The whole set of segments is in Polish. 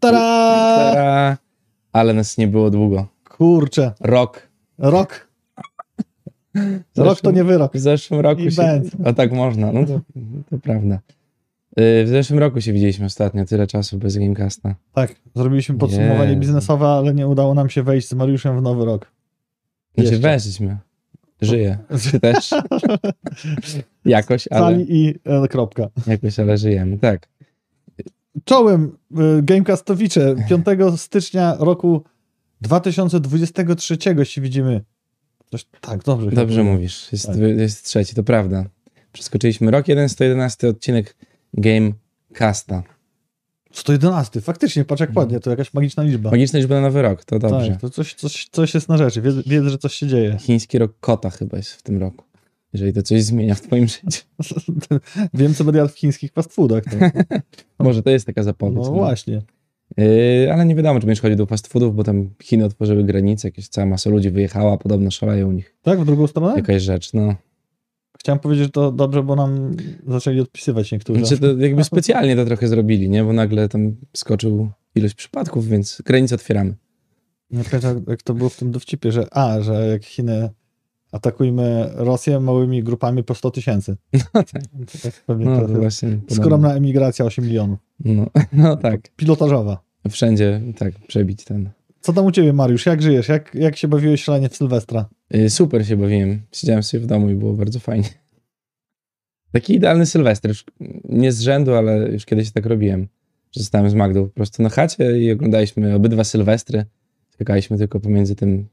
Tada! Tara. Ale nas nie było długo. Kurczę, Rok. rok. Rok to nie wyrok. W zeszłym roku I się... A tak można, no to, to prawda. Y, W zeszłym roku się widzieliśmy ostatnio, tyle czasu bez Gamecasta. Tak, zrobiliśmy podsumowanie Jezu. biznesowe, ale nie udało nam się wejść z Mariuszem w nowy rok. Znaczy Jeszcze. weszliśmy. Żyję. Też. Jakoś, ale, Sali i e, kropka. jakoś, ale żyjemy. Tak. Czołem y, Gamecastowicze 5 stycznia roku 2023 się widzimy. Coś, tak, dobrze. Dobrze mówisz. Jest, Tak. jest trzeci, to prawda. Przeskoczyliśmy rok jeden, 111 odcinek Gamecasta. 111, faktycznie, patrz jak ładnie, to jakaś magiczna liczba. Magiczna liczba na nowy rok, to dobrze. Tak, to coś, coś, coś jest na rzeczy, wiedzę, wiedzę, że coś się dzieje. Chiński rok kota chyba jest w tym roku. Jeżeli to coś zmienia w twoim życiu. Wiem, co będę jadł w chińskich fast foodach. To. Może to jest taka zapowiedź. No no. właśnie. Yy, ale nie wiadomo, czy będziesz chodził do fast foodów, bo tam Chiny otworzyły granice, jakieś cała masa ludzi wyjechała, podobno szaleje u nich Tak, w drugą stronę? jakaś rzecz. No. Chciałem powiedzieć, że to dobrze, bo nam zaczęli odpisywać niektórzy. Znaczy to jakby specjalnie to trochę zrobili, nie? Bo nagle tam skoczył ilość przypadków, więc granice otwieramy. Nie pamiętam, jak to było w tym dowcipie, że a, że jak Chiny atakujmy Rosję małymi grupami po 100 tysięcy. No tak. Tak pewnie No to trochę. właśnie. Skromna emigracja 8 milionów. No, no tak. Pilotażowa. Wszędzie tak przebić ten. Co tam u ciebie, Mariusz? Jak żyjesz? Jak, jak się bawiłeś szalenie w Sylwestra? Yy, super się bawiłem. Siedziałem sobie w domu i było bardzo fajnie. Taki idealny Sylwester. Już nie z rzędu, ale już kiedyś tak robiłem. Że zostałem z Magdą po prostu na chacie i oglądaliśmy obydwa Sylwestry. Skakaliśmy tylko pomiędzy tym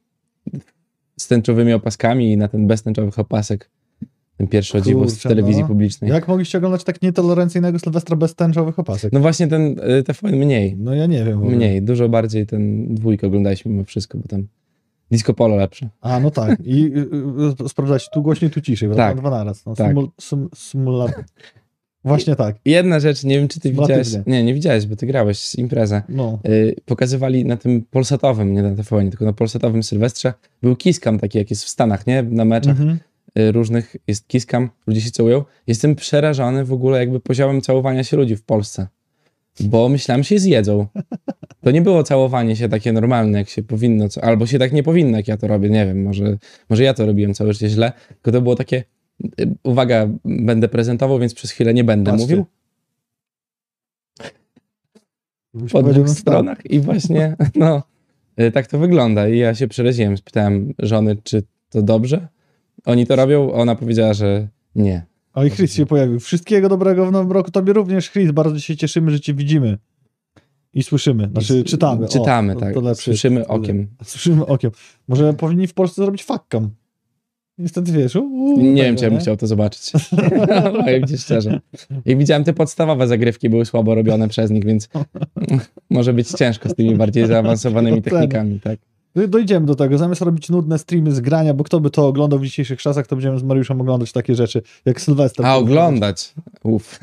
z tęczowymi opaskami i na ten bez tęczowych opasek. Ten pierwszy o dziwo z Kurczę, telewizji no. publicznej. Jak mogliście oglądać tak nietolerancyjnego Sylwestra bez tęczowych opasek? No właśnie ten y, TVN mniej. No ja nie wiem. w. Mniej, dużo bardziej ten dwójkę oglądaliśmy mimo wszystko, bo tam disco polo lepsze. A, no tak. I y, y, sprawdzać tu głośniej, tu ciszej, bo Tak. tak. dwa naraz. No, Tak. symul, sym, symula- Właśnie tak. Jedna rzecz, nie wiem czy ty widziałeś, nie, nie widziałeś, bo ty grałeś z imprezę. No. Y, pokazywali na tym polsatowym, nie na TVN, tylko na polsatowym Sylwestrze, był kiskam taki, jak jest w Stanach, nie? Na meczach Mhm. y, różnych jest kiskam, ludzie się całują. Jestem przerażony w ogóle jakby poziomem całowania się ludzi w Polsce, bo myślałem, że się zjedzą. To nie było całowanie się takie normalne, jak się powinno, albo się tak nie powinno, jak ja to robię, nie wiem, może, może ja to robiłem całe życie źle, tylko to było takie, uwaga, będę prezentował, więc przez chwilę nie będę Patrzcie. mówił. Po dwóch stronach i właśnie, no, y, tak to wygląda. I ja się przeraziłem, spytałem żony, czy to dobrze? Oni to robią, ona powiedziała, że nie. O i Chris się pojawił. Wszystkiego dobrego w nowym roku. Tobie również, Chris. Bardzo się cieszymy, że cię widzimy. I słyszymy. Znaczy czytamy. O, Czytamy, to- tak. to lepsze Słyszymy okiem. Słyszymy okiem. Może powinni w Polsce zrobić fakkam. Niestety wiesz. Uu, Nie tego, wiem, czy ja bym chciał to zobaczyć. Powiem ci szczerze. Jak widziałem, te podstawowe zagrywki były słabo robione przez nich, więc może być ciężko z tymi bardziej zaawansowanymi technikami, tak? No Dojdziemy do tego. Zamiast robić nudne streamy z grania, bo kto by to oglądał w dzisiejszych czasach, to będziemy z Mariuszem oglądać takie rzeczy jak Sylwester. A, oglądać. Uff.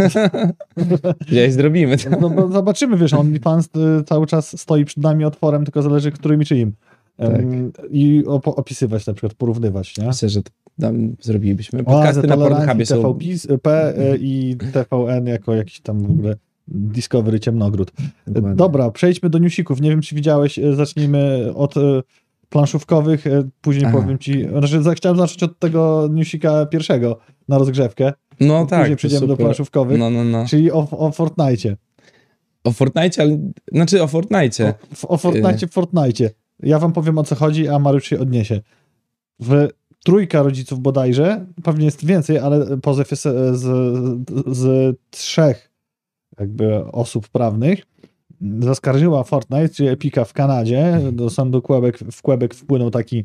Gdzieś zrobimy to. No, bo zobaczymy, wiesz, OnlyFans y, cały czas stoi przed nami otworem, tylko zależy, którym i czyim. Em, I opo- opisywać na przykład, porównywać, nie? Myślę, że tam zrobilibyśmy. Podcasty na Pornhubie są... TVP P y, i TVN jako jakiś tam w ogóle Discovery Ciemnogród. Dokładnie. Dobra, przejdźmy do newsików. Nie wiem, czy widziałeś, e, zacznijmy od e, planszówkowych, e, później Aha. powiem ci, znaczy chciałem zacząć od tego newsika pierwszego na rozgrzewkę, No tak, później przejdziemy do planszówkowych, No, no, no. czyli o, o Fortnite. O Fortnite, ale... Znaczy o Fortnite. O, o Fortnite w Fortnite. Ja wam powiem o co chodzi, a Mariusz się odniesie. W trójka rodziców bodajże, pewnie jest więcej, ale pozew jest e, z, z trzech jakby osób prawnych, zaskarżyła Fortnite, czyli Epika w Kanadzie, do sądu Quebec, w Quebec wpłynął taki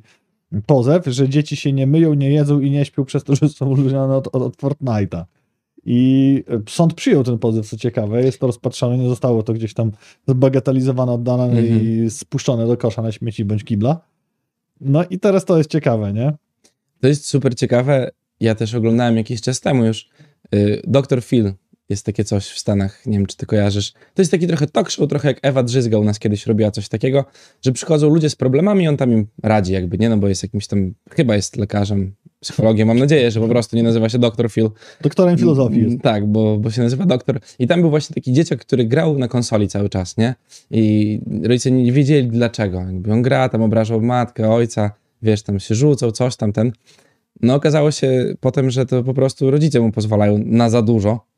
pozew, że dzieci się nie myją, nie jedzą i nie śpią przez to, że są uzależnione od, od, od Fortnite'a. I sąd przyjął ten pozew, co ciekawe, jest to rozpatrzone, nie zostało to gdzieś tam zbagatelizowane, oddane Mhm. i spuszczone do kosza na śmieci bądź kibla. No i teraz to jest ciekawe, nie? To jest super ciekawe. Ja też oglądałem jakiś czas temu już. y, Dr. Phil jest takie coś w Stanach, nie wiem czy ty kojarzysz. To jest taki trochę talk show, trochę jak Ewa Drzyzga u nas kiedyś robiła coś takiego, że przychodzą ludzie z problemami i on tam im radzi jakby, nie? No bo jest jakimś tam, chyba jest lekarzem, psychologię. Mam nadzieję, że po prostu nie nazywa się Dr. Phil. Doktorem filozofii jest. Tak, bo, bo się nazywa doktor. I tam był właśnie taki dzieciak, który grał na konsoli cały czas, nie? I rodzice nie wiedzieli dlaczego. Jakby on gra, tam obrażał matkę, ojca, wiesz, tam się rzucał, coś tam, ten. No okazało się potem, że to po prostu rodzice mu pozwalają na za dużo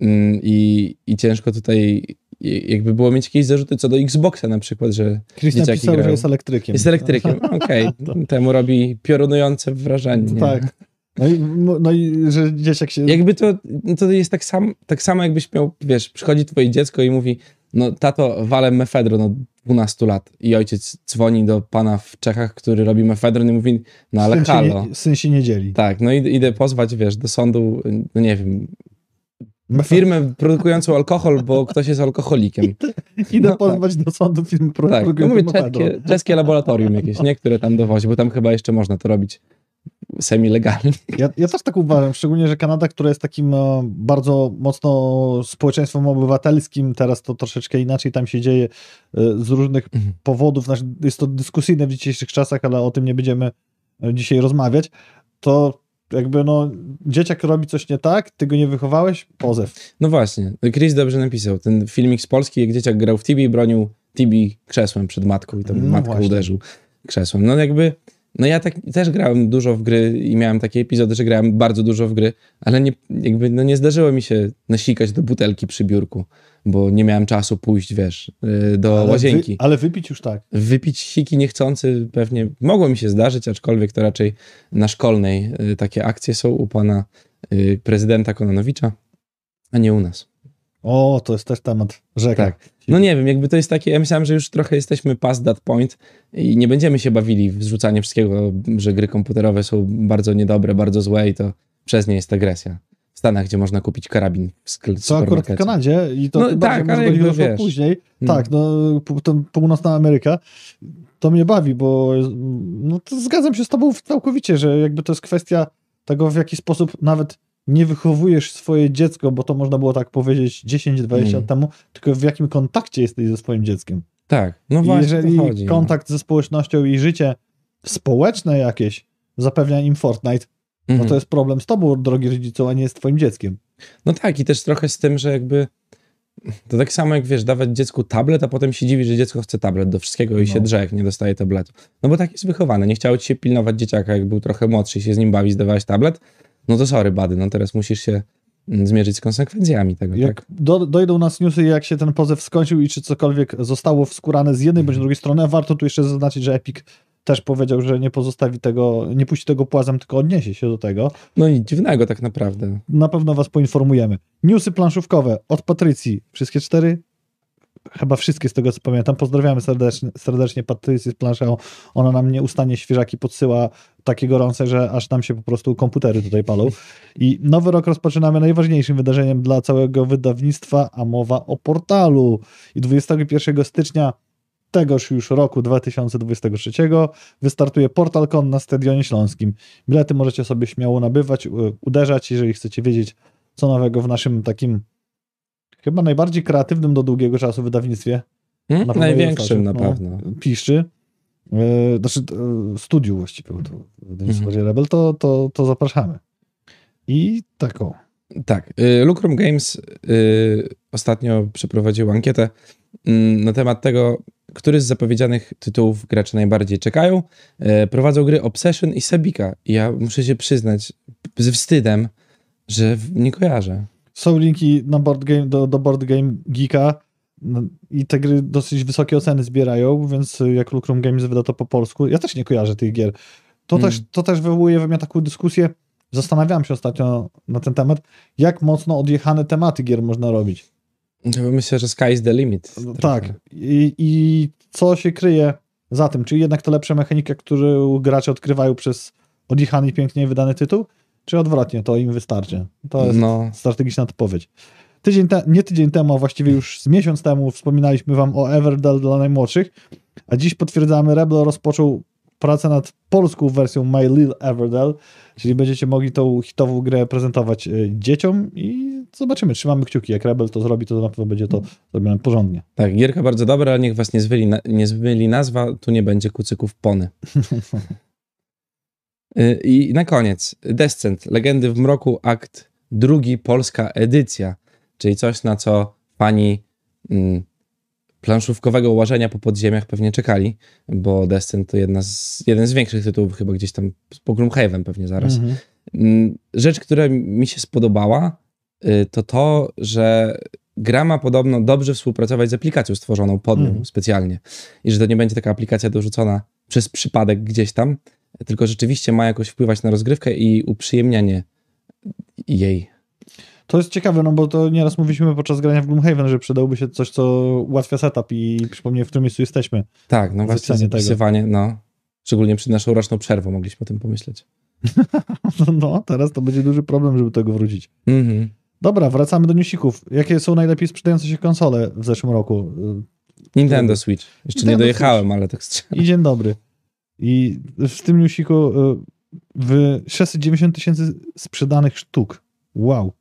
Mm, i, i ciężko tutaj jakby było mieć jakieś zarzuty co do Xboxa na przykład, że Christian dzieciaki pisał, że grają. jest elektrykiem. jest elektrykiem. Okej, temu robi piorunujące wrażenie. nie? Tak. No i, no i że dzieciak się... Jakby to, to jest tak, sam, tak samo, jakbyś miał, wiesz, przychodzi twoje dziecko i mówi, no tato, walę mefedron od 12 lat i ojciec dzwoni do pana w Czechach, który robi mefedron i mówi, no ale syn, się halo. nie, syn się nie dzieli. Tak, no id- idę pozwać, wiesz, do sądu, no nie wiem, firmę produkującą alkohol, bo ktoś jest alkoholikiem. Idę no pozwać do sądu firmy pro- Tak, no mówię, czeskie, czeskie laboratorium jakieś, nie? Które tam dowozi, bo tam chyba jeszcze można to robić semi-legalnie. Ja, ja też tak uważam, szczególnie, że Kanada, która jest takim e, bardzo mocno społeczeństwem obywatelskim, teraz to troszeczkę inaczej tam się dzieje e, z różnych Mhm. powodów. Znaczy, Jest to dyskusyjne w dzisiejszych czasach, ale o tym nie będziemy e, dzisiaj rozmawiać. To jakby no, dzieciak robi coś nie tak, ty go nie wychowałeś, pozew. No właśnie, Chris dobrze napisał. Ten filmik z Polski, jak dzieciak grał w Tibi i bronił Tibi krzesłem przed matką i tam No matkę uderzył krzesłem. No jakby, no ja tak też grałem dużo w gry i miałem takie epizody, że grałem bardzo dużo w gry, ale nie, jakby, no nie zdarzyło mi się nasikać do butelki przy biurku, bo nie miałem czasu pójść, wiesz, yy, do Ale, łazienki. wy, ale wypić już tak. Wypić siki niechcący pewnie mogło mi się zdarzyć, aczkolwiek to raczej na szkolnej y, takie akcje są u pana y, prezydenta Kononowicza, a nie u nas. O, to jest też temat rzeka. Tak. No nie wiem, jakby to jest takie, ja myślałem, że już trochę jesteśmy past that point i nie będziemy się bawili w zrzucanie wszystkiego, że gry komputerowe są bardzo niedobre, bardzo złe i to przez nie jest agresja. W Stanach, gdzie można kupić karabin w sklepie. Co akurat w Kanadzie i to No tym tak, ale jakby wiesz. później. Mm. Tak, no to północna Ameryka, to mnie bawi, bo no, to zgadzam się z tobą całkowicie, że jakby to jest kwestia tego, w jaki sposób nawet nie wychowujesz swoje dziecko, bo to można było tak powiedzieć 10-20 Mm. lat temu, tylko w jakim kontakcie jesteś ze swoim dzieckiem. Tak, no właśnie jeżeli chodzi. no. kontakt ze społecznością i życie społeczne jakieś zapewnia im Fortnite, no Mhm. to jest problem z tobą, drogi rodzicą, a nie z twoim dzieckiem. No tak, i też trochę z tym, że jakby to tak samo jak wiesz, dawać dziecku tablet, a potem się dziwi, że dziecko chce tablet do wszystkiego i No. się drze, jak nie dostaje tabletu. No bo tak jest wychowane. Nie chciało ci się pilnować dzieciaka, jak był trochę młodszy i się z nim bawić, zdawałeś tablet. No to sorry, bady, no teraz musisz się mm, zmierzyć z konsekwencjami tego, Jak tak? do, dojdą nas newsy, jak się ten pozew skończył i czy cokolwiek zostało wskórane z jednej bądź drugiej strony, a warto tu jeszcze zaznaczyć, że Epic też powiedział, że nie pozostawi tego, nie puści tego płazem, tylko odniesie się do tego. No i dziwnego tak naprawdę. Na pewno was poinformujemy. Newsy planszówkowe od Patrycji. Wszystkie cztery? Chyba wszystkie z tego, co pamiętam. Pozdrawiamy serdecznie, serdecznie Patrycję z planszą. Ona nam nieustannie świeżaki podsyła takie gorące, że aż nam się po prostu komputery tutaj palą. I nowy rok rozpoczynamy najważniejszym wydarzeniem dla całego wydawnictwa, a mowa o portalu. I 21 stycznia tegoż już roku 2023 wystartuje PortalCon na Stadionie Śląskim. Bilety możecie sobie śmiało nabywać, u- uderzać, jeżeli chcecie wiedzieć, co nowego w naszym takim chyba najbardziej kreatywnym do długiego czasu wydawnictwie. Hmm? Na Największym na tak, pewno. No, piszczy. Yy, znaczy yy, studiu właściwie, to wydawnictwo Mhm. Rebel, to, to, to zapraszamy. I taką. Tak. y, Lucrum Games ostatnio przeprowadził ankietę mm, na temat tego, który z zapowiedzianych tytułów gracze najbardziej czekają. Prowadzą gry Obsession i Sebika. I ja muszę się przyznać ze wstydem, że nie kojarzę. Są linki na board game, do, do Board Game Geeka no, i te gry dosyć wysokie oceny zbierają, więc jak Lucrum Games wyda to po polsku, ja też nie kojarzę tych gier. To, Hmm. też, to też wywołuje we mnie taką dyskusję, zastanawiałem się ostatnio na ten temat, jak mocno odjechane tematy gier można robić. Ja Myślę, że sky is the limit. No trochę. Tak. I, I co się kryje za tym? Czy jednak to lepsza mechanika, którą gracze odkrywają przez odjechany i pięknie wydany tytuł? Czy odwrotnie, to im wystarczy? To jest No, strategiczna odpowiedź. Tydzień te, nie tydzień temu, a właściwie już z miesiąc temu wspominaliśmy wam o Everdell dla najmłodszych, a dziś potwierdzamy, Rebel rozpoczął pracę nad polską wersją My Little Everdell, czyli będziecie mogli tą hitową grę prezentować y, dzieciom i zobaczymy, trzymamy kciuki. Jak Rebel to zrobi, to na pewno będzie to zrobione porządnie. tak, gierka bardzo dobra, ale niech was nie zwyli, na, nie zmyli nazwa, tu nie będzie kucyków pony. Y, I na koniec, Descent, Legendy w Mroku, akt drugi, polska edycja, czyli coś, na co pani mm, planszówkowego łażenia po podziemiach pewnie czekali, bo Descent to jedna z, jeden z większych tytułów, chyba gdzieś tam po Gloomhaven pewnie zaraz. Mhm. Mm, Rzecz, która mi się spodobała, y, to to, że gra ma podobno dobrze współpracować z aplikacją stworzoną pod nią Mhm. specjalnie. I że to nie będzie taka aplikacja dorzucona przez przypadek gdzieś tam, tylko rzeczywiście ma jakoś wpływać na rozgrywkę i uprzyjemnianie jej. To jest ciekawe, no bo to nieraz mówiliśmy podczas grania w Gloomhaven, że przydałoby się coś, co ułatwia setup i przypomnie, w którym miejscu jesteśmy. Tak, no właśnie Zapisanie tego. zapisywanie, no. Szczególnie przed naszą roczną przerwą mogliśmy o tym pomyśleć. No, teraz to będzie duży problem, żeby do tego wrócić. Mhm. Dobra, wracamy do newsików. Jakie są najlepiej sprzedające się konsole w zeszłym roku? Nintendo Switch. Jeszcze nie Nintendo dojechałem, ale tak strzelam. I dzień dobry. I w tym newsiku y, w 690 tysięcy sprzedanych sztuk. Wow.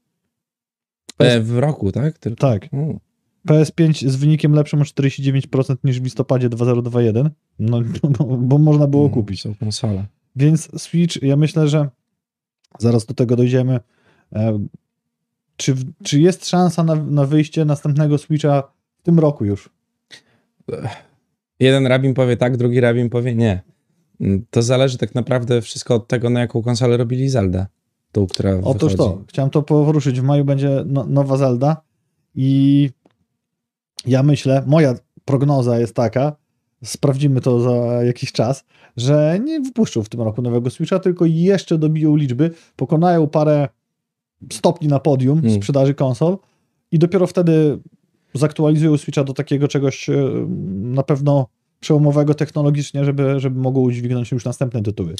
E, w roku, tak? Tylko. Tak. U. PS5 z wynikiem lepszym o 49% niż w listopadzie 2021. No, bo, bo można było Mm, kupić. Są konsole. Więc Switch, ja myślę, że zaraz do tego dojdziemy. E, Czy, czy jest szansa na, na wyjście następnego Switcha w tym roku już? Jeden rabin powie tak, drugi rabin powie nie. To zależy tak naprawdę wszystko od tego, na jaką konsolę robili Zelda. Tą, która Otóż wychodzi. to, chciałem to poruszyć. W maju będzie no, nowa Zelda i ja myślę, moja prognoza jest taka, sprawdzimy to za jakiś czas, że nie wypuszczą w tym roku nowego Switcha, tylko jeszcze dobiją liczby, pokonają parę stopni na podium Mm. sprzedaży konsol i dopiero wtedy zaktualizują Switcha do takiego czegoś e, na pewno przełomowego technologicznie, żeby, żeby mogło udźwignąć już następne tytuły.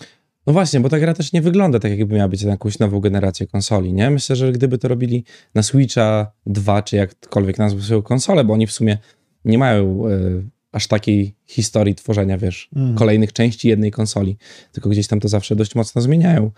No właśnie, bo ta gra też nie wygląda tak, jakby miała być na jakąś nową generację konsoli, nie? Myślę, że gdyby to robili na Switcha 2, czy jakkolwiek nazwą swoją konsolę, bo oni w sumie nie mają e, aż takiej historii tworzenia, wiesz, Mhm. kolejnych części jednej konsoli, tylko gdzieś tam to zawsze dość mocno zmieniają.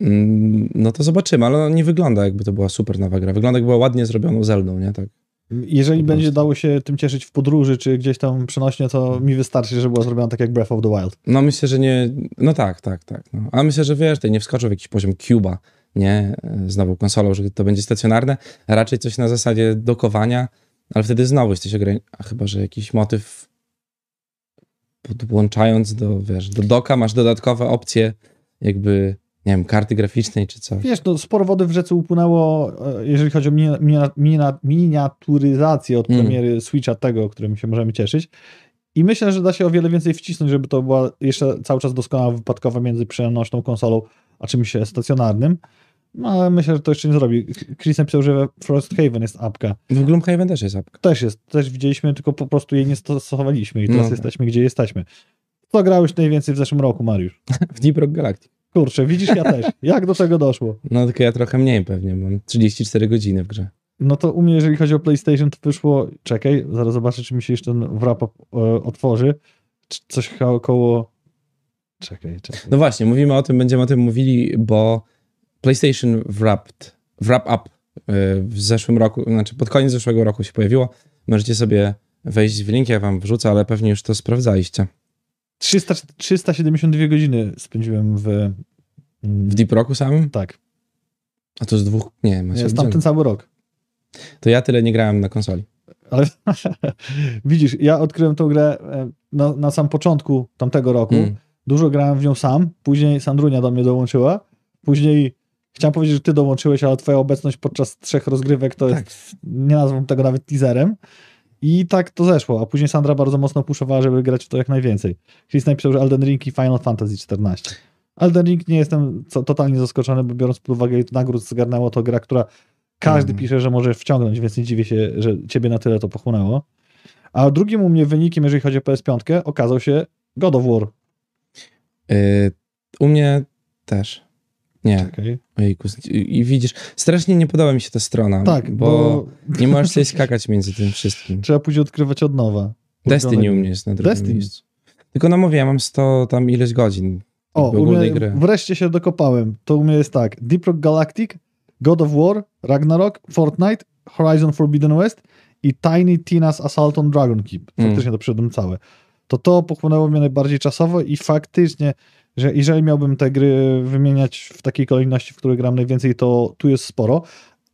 Mm, No to zobaczymy, ale ona nie wygląda jakby to była super nowa gra. Wygląda jakby była ładnie zrobioną Zeldą, nie? Tak. Jeżeli Po będzie dało się tym cieszyć w podróży, czy gdzieś tam przenośnie, to mi wystarczy, że była zrobiona tak jak Breath of the Wild. No myślę, że nie. No tak, tak, tak. No. Ale myślę, że wiesz, tutaj nie wskoczył w jakiś poziom Cuba, nie? Z nową konsolą, że to będzie stacjonarne. Raczej coś na zasadzie dokowania, ale wtedy znowu jesteś ograniczony. A chyba, że jakiś motyw podłączając do, wiesz, do doka masz dodatkowe opcje, jakby, nie wiem, karty graficznej czy coś. Wiesz, no, sporo wody w rzece upłynęło, e, jeżeli chodzi o mini, mini, mini, miniaturyzację od Mm. premiery Switcha tego, którym się możemy cieszyć. I myślę, że da się o wiele więcej wcisnąć, żeby to była jeszcze cały czas doskonała wypadkowa między przenośną konsolą a czymś stacjonarnym. No ale myślę, że to jeszcze nie zrobi. Chris napisał, że Frosthaven jest apka. W Gloomhaven też jest apka. Też jest, też widzieliśmy, tylko po prostu jej nie stosowaliśmy i teraz No tak. jesteśmy, gdzie jesteśmy. Co grałeś najwięcej w zeszłym roku, Mariusz? W Deep Rock Galactic. Kurczę, widzisz, ja też. Jak do tego doszło? No tylko ja trochę mniej pewnie, mam 34 godziny w grze. No to u mnie, jeżeli chodzi o PlayStation, to wyszło. Czekaj, zaraz zobaczę, czy mi się jeszcze ten wrap-up e, otworzy. Coś chyba około. Czekaj, czekaj. No właśnie, mówimy o tym, będziemy o tym mówili, bo PlayStation Wrapped, Wrap Up y, w zeszłym roku, znaczy pod koniec zeszłego roku się pojawiło. Możecie sobie wejść w link, ja wam wrzucę, ale pewnie już to sprawdzaliście. 300, 372 godziny spędziłem w. mm, W Deep Rocku samym? Tak, A to z dwóch, nie, macie jest tam ten cały rok. To ja tyle nie grałem na konsoli. Ale widzisz, ja odkryłem tą grę e, na, na sam początku tamtego roku. Mm. Dużo grałem w nią sam, później Sandrunia do mnie dołączyła, później chciałem powiedzieć, że ty dołączyłeś, ale twoja obecność podczas trzech rozgrywek to Tak. jest, nie nazwę tego nawet teaserem i tak to zeszło, a później Sandra bardzo mocno puszowała, żeby grać w to jak najwięcej. Chris napisał, że Elden Ring i Final Fantasy XIV. Elden Ring nie jestem co, totalnie zaskoczony, bo biorąc pod uwagę ile nagród zgarnęło, to gra, która każdy Mhm. pisze, że może wciągnąć, więc nie dziwię się, że ciebie na tyle to pochłonęło. A drugim u mnie wynikiem, jeżeli chodzi o PS5, okazał się God of War. Y, u mnie też. Nie, Czekaj. ojejku. I widzisz, strasznie nie podoba mi się ta strona, Tak, bo, bo, nie możesz sobie skakać między tym wszystkim. trzeba później odkrywać od nowa. Destiny u mnie jest na drugim Destiny. miejscu. Tylko no mówię, ja mam 100 tam ileś godzin. O, mnie, gry. wreszcie się dokopałem. To u mnie jest tak. Deep Rock Galactic, God of War, Ragnarok, Fortnite, Horizon Forbidden West i Tiny Tina's Assault on Dragon Keep. Mm. Faktycznie to przyszedłem całe. To to pochłonęło mnie najbardziej czasowo i faktycznie, że jeżeli miałbym te gry wymieniać w takiej kolejności, w której gram najwięcej, to tu jest sporo,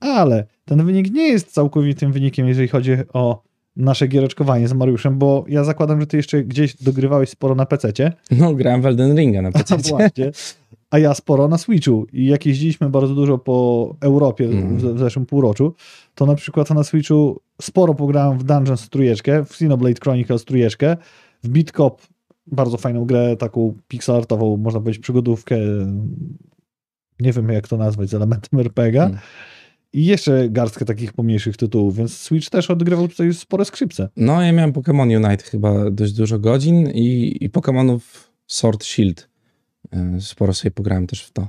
ale ten wynik nie jest całkowitym wynikiem, jeżeli chodzi o nasze giereczkowanie z Mariuszem, bo ja zakładam, że ty jeszcze gdzieś dogrywałeś sporo na PC-cie. No, grałem w Elden Ringa na PC. Właśnie. A ja sporo na Switchu. I jak jeździliśmy bardzo dużo po Europie Mm. w, w zeszłym półroczu, to na przykład na Switchu sporo pograłem w Dungeons trójeczkę, w Xenoblade Chronicles trójeczkę, w Beat Cop bardzo fajną grę, taką pixelartową, można powiedzieć przygodówkę, nie wiem jak to nazwać, z elementem RPG. Mm. I jeszcze garstkę takich pomniejszych tytułów, więc Switch też odgrywał tutaj spore skrzypce. No, ja miałem Pokémon Unite chyba dość dużo godzin i, i Pokémonów Sword Shield. E, Sporo sobie pograłem też w to.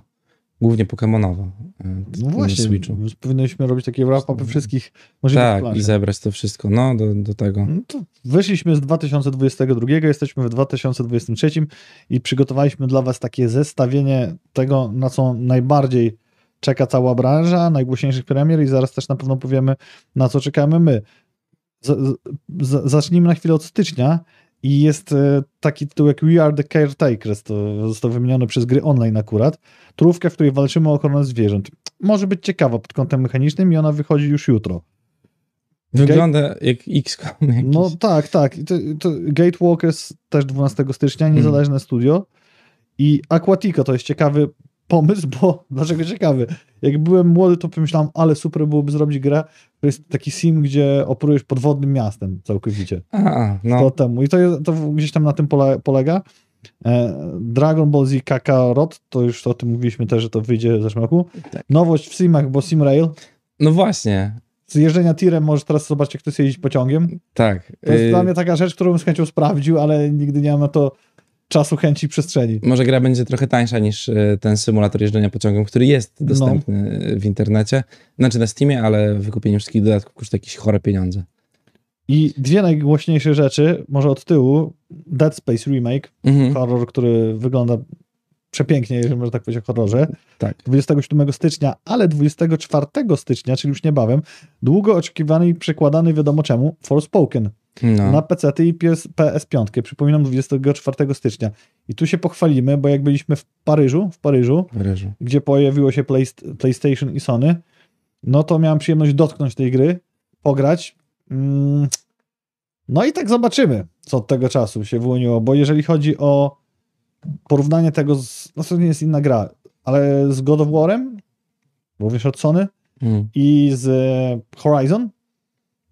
Głównie Pokémonowo. e, No właśnie, Switchu. powinniśmy robić takie wrap-upy wszystkich możliwych Tak, i zebrać to wszystko. No, do, do tego. No to wyszliśmy z 2022, jesteśmy w 2023 i przygotowaliśmy dla Was takie zestawienie tego, na co najbardziej czeka cała branża, najgłośniejszych premier i zaraz też na pewno powiemy, na co czekamy my. Z, z, zacznijmy na chwilę od stycznia i jest e, taki tytuł jak We Are the Caretakers, to został wymieniony przez gry online akurat, trówkę, w której walczymy o ochronę zwierząt. Może być ciekawa pod kątem mechanicznym i ona wychodzi już jutro. Wygląda jak XCOM jakiś. No tak, tak. To, to Gatewalkers też 12 stycznia, Mhm. niezależne studio. I Aquatico to jest ciekawy pomysł, bo dlaczego ciekawy? Jak byłem młody, to pomyślałem, ale super byłoby zrobić grę, to jest taki sim, gdzie operujesz podwodnym miastem całkowicie. A, To no. temu. I to, jest, to gdzieś tam na tym pole, polega. E, Dragon Ball Z Kakarot, to już o tym mówiliśmy też, że to wyjdzie w zeszłym roku. Tak. Nowość w simach, bo Simrail. no właśnie. Z jeżdżenia tirem możesz teraz zobaczyć, jak to jest jeździć pociągiem. Tak. To jest Y, dla mnie taka rzecz, którą bym z chęcią sprawdził, ale nigdy nie mam na to czasu, chęci i przestrzeni. Może gra będzie trochę tańsza niż y, ten symulator jeżdżenia pociągiem, który jest No. dostępny w internecie. Znaczy na Steamie, ale wykupienie wszystkich dodatków kosztuje jakieś chore pieniądze. I dwie najgłośniejsze rzeczy, może od tyłu, Dead Space Remake, Mhm. horror, który wygląda przepięknie, jeżeli można tak powiedzieć o horrorze, Tak. 27 stycznia, ale 24 stycznia, czyli już niebawem, długo oczekiwany i przekładany wiadomo czemu, Forspoken No. na PC i PS, PS5, przypominam 24 stycznia. I tu się pochwalimy, bo jak byliśmy w Paryżu, w Paryżu, w ryżu. gdzie pojawiło się Playst- PlayStation i Sony, no to miałem przyjemność dotknąć tej gry, pograć. Mm, No i tak zobaczymy, co od tego czasu się wyłoniło, bo jeżeli chodzi o porównanie tego z, no to nie jest inna gra, ale z God of War'em, również od Sony Mm. i z Horizon,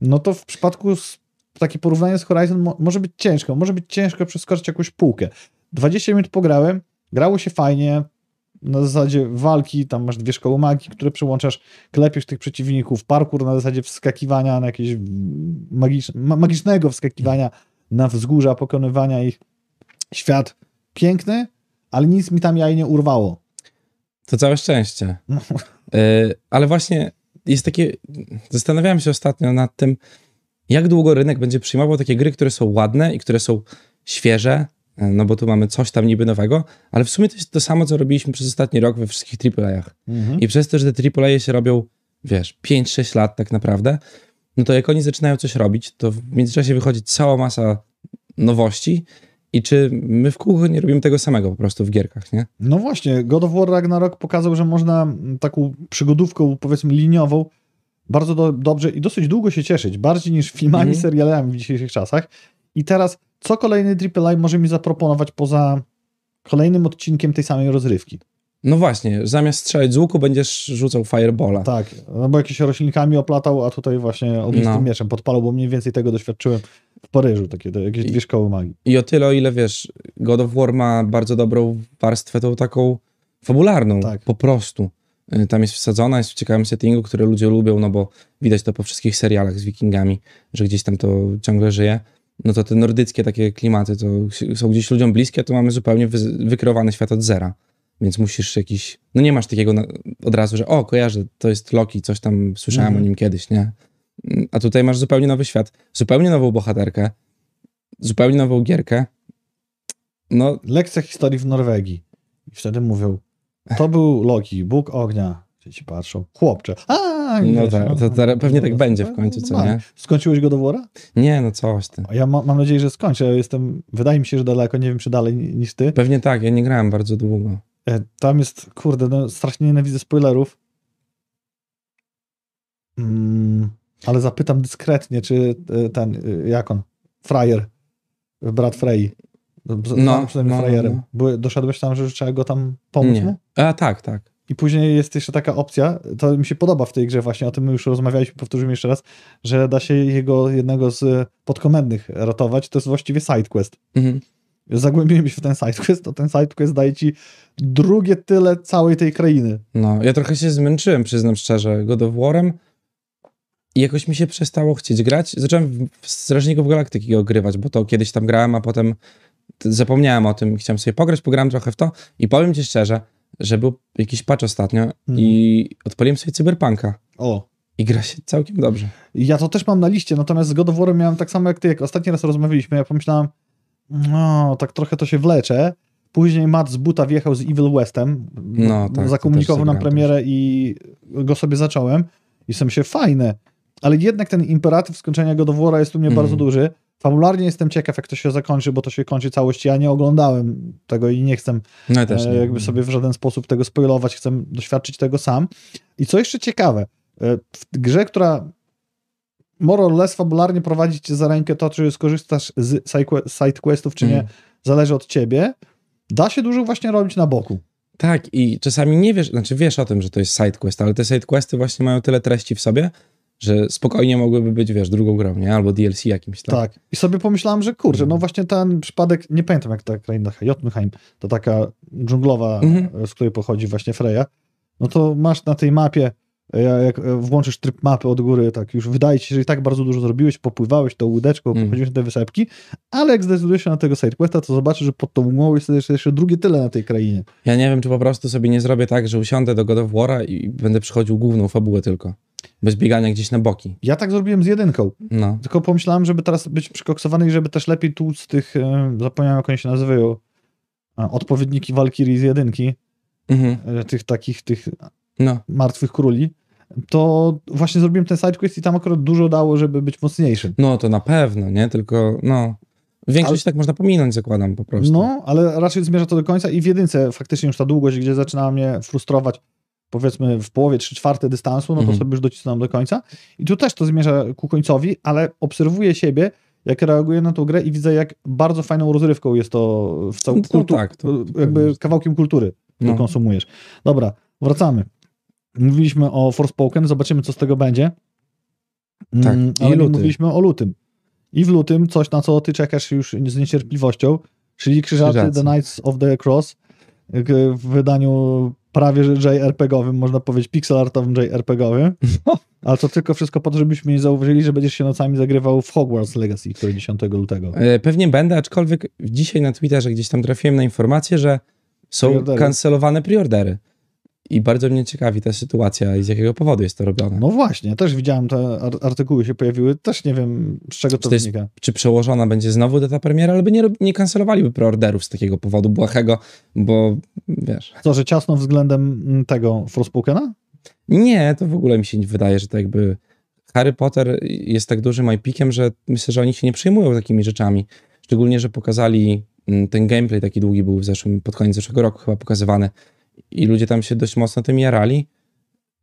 no to w przypadku z, takie porównanie z Horizon mo, może być ciężko, może być ciężko przeskoczyć jakąś półkę. 20 minut pograłem, grało się fajnie, na zasadzie walki, tam masz dwie szkoły magii, które przyłączasz, klepiesz tych przeciwników, parkour na zasadzie wskakiwania na jakieś magicz, ma, magicznego wskakiwania na wzgórza, pokonywania ich. Świat piękny, ale nic mi tam jaj nie urwało. To całe szczęście. No. Y, ale właśnie jest takie. Zastanawiałem się ostatnio nad tym, jak długo rynek będzie przyjmował takie gry, które są ładne i które są świeże, y, no bo tu mamy coś tam niby nowego, ale w sumie to jest to samo, co robiliśmy przez ostatni rok we wszystkich AAA-ach. Mhm. I przez to, że te AAA się robią, wiesz, 5-6 lat tak naprawdę, no to jak oni zaczynają coś robić, to w międzyczasie wychodzi cała masa nowości i czy my w kółko nie robimy tego samego po prostu w gierkach, nie? No właśnie, God of War Ragnarok pokazał, że można taką przygodówką, powiedzmy liniową, bardzo do, dobrze i dosyć długo się cieszyć, bardziej niż filmami, Mhm. serialami w dzisiejszych czasach. I teraz, co kolejny AAA może mi zaproponować poza kolejnym odcinkiem tej samej rozrywki? No właśnie, zamiast strzelać z łuku będziesz rzucał firebola. Tak, no bo jakieś roślinkami oplatał, a tutaj właśnie ognistym No. mieczem podpalał, bo mniej więcej tego doświadczyłem w Paryżu, takie jakieś dwie szkoły magii. I o tyle, o ile wiesz, God of War ma bardzo dobrą warstwę, tą taką fabularną, Tak. po prostu. Y, Tam jest wsadzona, jest w ciekawym settingu, który ludzie lubią, no bo widać to po wszystkich serialach z wikingami, że gdzieś tam to ciągle żyje. No to te nordyckie takie klimaty to są gdzieś ludziom bliskie, to mamy zupełnie wy- wykreowany świat od zera. Więc musisz jakiś, no nie masz takiego od razu, że o, kojarzę, to jest Loki, coś tam słyszałem Mhm. o nim kiedyś, nie? Mm, A tutaj masz zupełnie nowy świat, zupełnie nową bohaterkę, zupełnie nową gierkę. No, Lekcja historii w Norwegii. I wtedy mówią, to był Loki, Bóg ognia. Ci patrzą, chłopcze. A. No tak, to teraz pewnie tak będzie w końcu, co nie? Skończyłeś go do wora? Nie, no coś ty. Ja ma, mam nadzieję, że skończę. Jestem, wydaje mi się, że daleko, nie wiem, czy dalej ni- niż ty. Pewnie tak, ja nie grałem bardzo długo. E, Tam jest, kurde, no, strasznie nienawidzę spoilerów. Mm, ale zapytam dyskretnie, czy e, ten, e, jak on, frajer, brat Frey. No, No, przynajmniej no, frajerem. no. Były, doszedłeś tam, że trzeba go tam pomóc mu? Nie. A tak, tak. I później jest jeszcze taka opcja, to mi się podoba w tej grze właśnie, o tym my już rozmawialiśmy, powtórzymy jeszcze raz, że da się jego jednego z podkomendnych ratować, to jest właściwie sidequest. Mhm. Zagłębiłem się w ten sidequest, to ten sidequest daje ci drugie tyle całej tej krainy. No, ja trochę się zmęczyłem, przyznam szczerze, God of War'em i jakoś mi się przestało chcieć grać. Zacząłem w- Strażników Galaktyki ogrywać, bo to kiedyś tam grałem, a potem zapomniałem o tym, chciałem sobie pograć, pograłem trochę w to i powiem ci szczerze, że był jakiś patch ostatnio i odpaliłem sobie Cyberpunka O. i gra się całkiem dobrze. Ja to też mam na liście, natomiast z God of War miałem tak samo jak ty, jak ostatni raz rozmawialiśmy, ja pomyślałem, no, tak trochę to się wlecze. Później Matt z buta wjechał z Evil Westem, No, tak, zakomunikował też nam premierę i go sobie zacząłem i sam się fajne, ale jednak ten imperatyw skończenia God of War'a jest u mnie Mhm. bardzo duży. Fabularnie jestem ciekaw, jak to się zakończy, bo to się kończy całość. Ja nie oglądałem tego i nie chcę No e, nie. jakby sobie w żaden sposób tego spoilować, chcę doświadczyć tego sam. I co jeszcze ciekawe, e, w grze, która more or less fabularnie prowadzi cię za rękę to, czy skorzystasz z sideque- sidequestów, czy nie, Mm. zależy od ciebie, da się dużo właśnie robić na boku. Tak, i czasami nie wiesz, znaczy wiesz o tym, że to jest sidequest, ale te sidequesty właśnie mają tyle treści w sobie, że spokojnie mogłyby być, wiesz, drugą grą, nie? Albo DLC jakimś tam. Tak. I sobie pomyślałem, że kurczę, no właśnie ten przypadek, nie pamiętam jak ta kraina, Jotunheim, to taka dżunglowa, Mhm. z której pochodzi właśnie Freya, no to masz na tej mapie, jak e, włączysz tryb mapy od góry, tak już wydaje ci się, że i tak bardzo dużo zrobiłeś, popływałeś tą łódeczką, Mhm. pochodziłeś na te wysepki, ale jak zdecydujesz się na tego sidequesta, to zobaczysz, że pod tą umową jest jeszcze, jeszcze drugie tyle na tej krainie. Ja nie wiem, czy po prostu sobie nie zrobię tak, że usiądę do God of War'a i będę przychodził główną fabułę tylko. Bez biegania gdzieś na boki. Ja tak zrobiłem z jedynką, No. tylko pomyślałem, żeby teraz być przykoksowany i żeby też lepiej tu z tych, e, zapomniałem jak oni się nazywają, a, odpowiedniki Walkirii z jedynki, Mhm. e, tych takich, tych No. martwych króli, to właśnie zrobiłem ten sidequest i tam akurat dużo dało, żeby być mocniejszym. No to na pewno, nie? Tylko, no. Większość tak można pominąć, zakładam po prostu. No, ale raczej zmierza to do końca i w jedynce faktycznie już ta długość, gdzie zaczynała mnie frustrować, powiedzmy w połowie, trzy czwarte dystansu, no to Mhm. sobie już docisnąłem do końca. I tu też to zmierza ku końcowi, ale obserwuję siebie, jak reaguję na tą grę i widzę, jak bardzo fajną rozrywką jest to w całym No kultu, tak, to- to jakby kawałkiem kultury, No. konsumujesz. Dobra, wracamy. Mówiliśmy o Forspoken, zobaczymy, co z tego będzie. Tak, Mm, i ale luty. mówiliśmy o lutym. I w lutym coś, na co ty czekasz już z niecierpliwością, czyli Krzyżacy, Krzyżacy. The Knights of the Cross w wydaniu prawie JRPG-owym, można powiedzieć pixel artowym JRPG-owym. Ale to tylko wszystko po to, żebyśmy nie zauważyli, że będziesz się nocami zagrywał w Hogwarts Legacy, który 10 lutego. E, Pewnie będę, aczkolwiek dzisiaj na Twitterze gdzieś tam trafiłem na informację, że są Preordery. kancelowane preordery. I bardzo mnie ciekawi ta sytuacja i z jakiego powodu jest to robione. No właśnie, też widziałem te ar- artykuły się pojawiły, też nie wiem z czego to, Czy to jest- wynika. Czy przełożona będzie znowu data premiery, albo nie, nie kancelowaliby preorderów z takiego powodu błahego, bo wiesz... To, że ciasno względem mm, tego Forspokena? Nie, to w ogóle mi się nie wydaje, że to jakby Harry Potter jest tak dużym IP-kiem, że myślę, że oni się nie przejmują takimi rzeczami. Szczególnie, że pokazali mm, ten gameplay taki długi był w zeszłym, pod koniec zeszłego roku chyba pokazywany i ludzie tam się dość mocno tym jarali.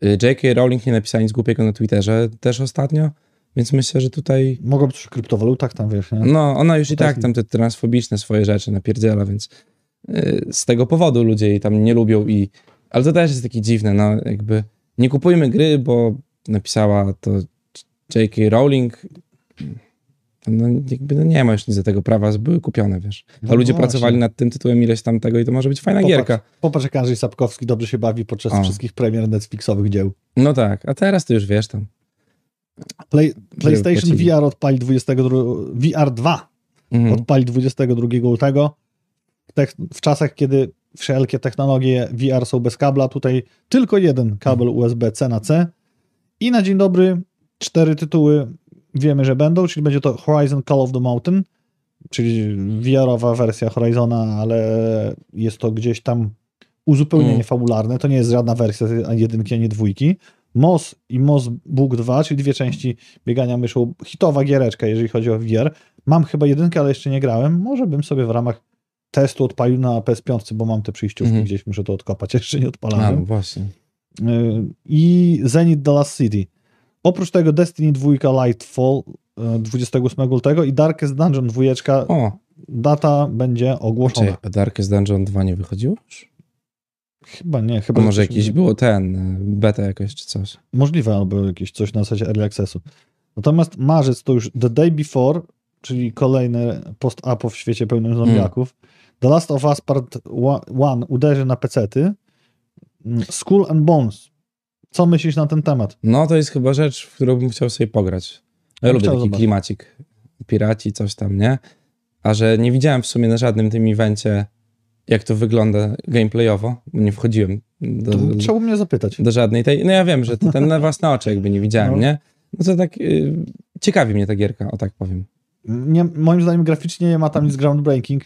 Y, J.K. Rowling nie napisała nic głupiego na Twitterze też ostatnio, więc myślę, że tutaj Mogą być o kryptowalutach tam, wiesz, nie? no, ona już i tak tam te transfobiczne swoje rzeczy napierdziela, więc y, z tego powodu ludzie jej tam nie lubią i... Ale to też jest takie dziwne, no jakby nie kupujmy gry, bo napisała to J.K. Rowling. No jakby no nie ma już nic do tego prawa, były kupione, wiesz. A No ludzie właśnie. pracowali nad tym tytułem ileś tam tego i to może być fajna Popatrz. gierka. Popatrz, jak Andrzej Sapkowski dobrze się bawi podczas O. wszystkich premier Netflixowych dzieł. No tak, a teraz to już wiesz tam. Play, PlayStation. VR odpali 22, VR 2 Mhm. odpali 22 lutego. W czasach, kiedy wszelkie technologie VR są bez kabla, tutaj tylko jeden kabel USB-C na C. I na dzień dobry cztery tytuły wiemy, że będą, czyli będzie to Horizon Call of the Mountain, czyli VR-owa wersja Horizona, ale jest to gdzieś tam uzupełnienie Mm. fabularne. To nie jest żadna wersja ani jedynki, ani dwójki. Moss i Moss Book 2, czyli dwie części biegania myszą. Hitowa giereczka, jeżeli chodzi o VR. Mam chyba jedynkę, ale jeszcze nie grałem. Może bym sobie w ramach testu odpalił na PS5, bo mam te przyjściówki Mhm. gdzieś, muszę to odkopać, jeszcze nie A, odpalałem. no właśnie. Y, I Zenith The Last City. Oprócz tego Destiny 2 Lightfall y, 28 lutego i Darkest Dungeon 2 O, data będzie ogłoszona. czy Darkest Dungeon 2 nie wychodziło już? Chyba nie, A chyba że może jakiś było ten, y, beta jakoś czy coś. Możliwe, albo jakieś coś na zasadzie Early Accessu. Natomiast marzec to już The Day Before, czyli kolejny post-apo w świecie pełnym zombiaków. The Last of Us Part 1 uderzy na pecety. Mm, Skull and Bones. Co myślisz na ten temat? No to jest chyba rzecz, w którą bym chciał sobie pograć. Ja Ja lubię taki zobaczyć. klimacik. Piraci, coś tam, nie? A że nie widziałem w sumie na żadnym tym evencie, jak to wygląda gameplayowo, nie wchodziłem do, To trzeba mnie zapytać. do żadnej tej. No ja wiem, że ten na własne oczy jakby nie widziałem, No. nie? No to tak y, ciekawi mnie ta gierka, o tak powiem. Nie, moim zdaniem graficznie nie ma tam nic groundbreaking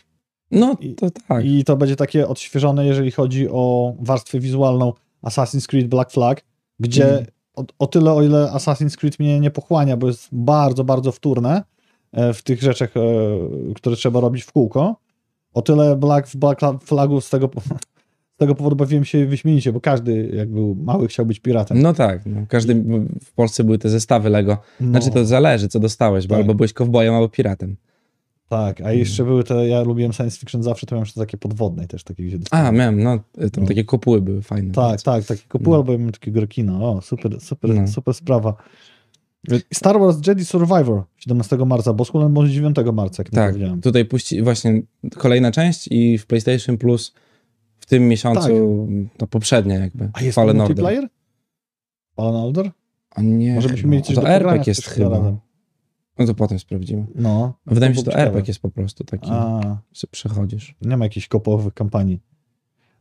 No I- to tak. i to będzie takie odświeżone, jeżeli chodzi o warstwę wizualną Assassin's Creed Black Flag, gdzie Mhm. o, o tyle, o ile Assassin's Creed mnie nie pochłania, bo jest bardzo, bardzo wtórne e, w tych rzeczach, e, które trzeba robić w kółko, o tyle Black, w Black Flagu z tego, z tego powodu bawiłem się wyśmienicie, bo każdy, jak był mały, chciał być piratem. No tak, no. każdy, w Polsce były te zestawy Lego. No, Znaczy to zależy, co dostałeś, bo Tak. albo byłeś kowbojem, albo piratem. Tak, a jeszcze były te, ja lubiłem science fiction zawsze, to miałem jeszcze takie podwodne też, takie gdzie A, miałem, no, tam No. takie kopuły były fajne. Tak, bardzo. tak, taki kopuł No. albo miałem takiego rekina. O, super, super, No. super sprawa. Star Wars Jedi Survivor 17 marca, bo and Bones 9 marca, jak nie Tak, powiedziałem. tutaj puści właśnie kolejna część i w PlayStation Plus w tym miesiącu to poprzednia jakby. Tak. A jest Fallen tam Order. multiplayer? Fallen Order? A nie, Może byśmy mieli coś to RPG jest chyba. razem. No to potem sprawdzimy. No. Wydaje mi się, że to. RPG jest po prostu taki, A, że przechodzisz. nie ma jakichś kopowych kampanii.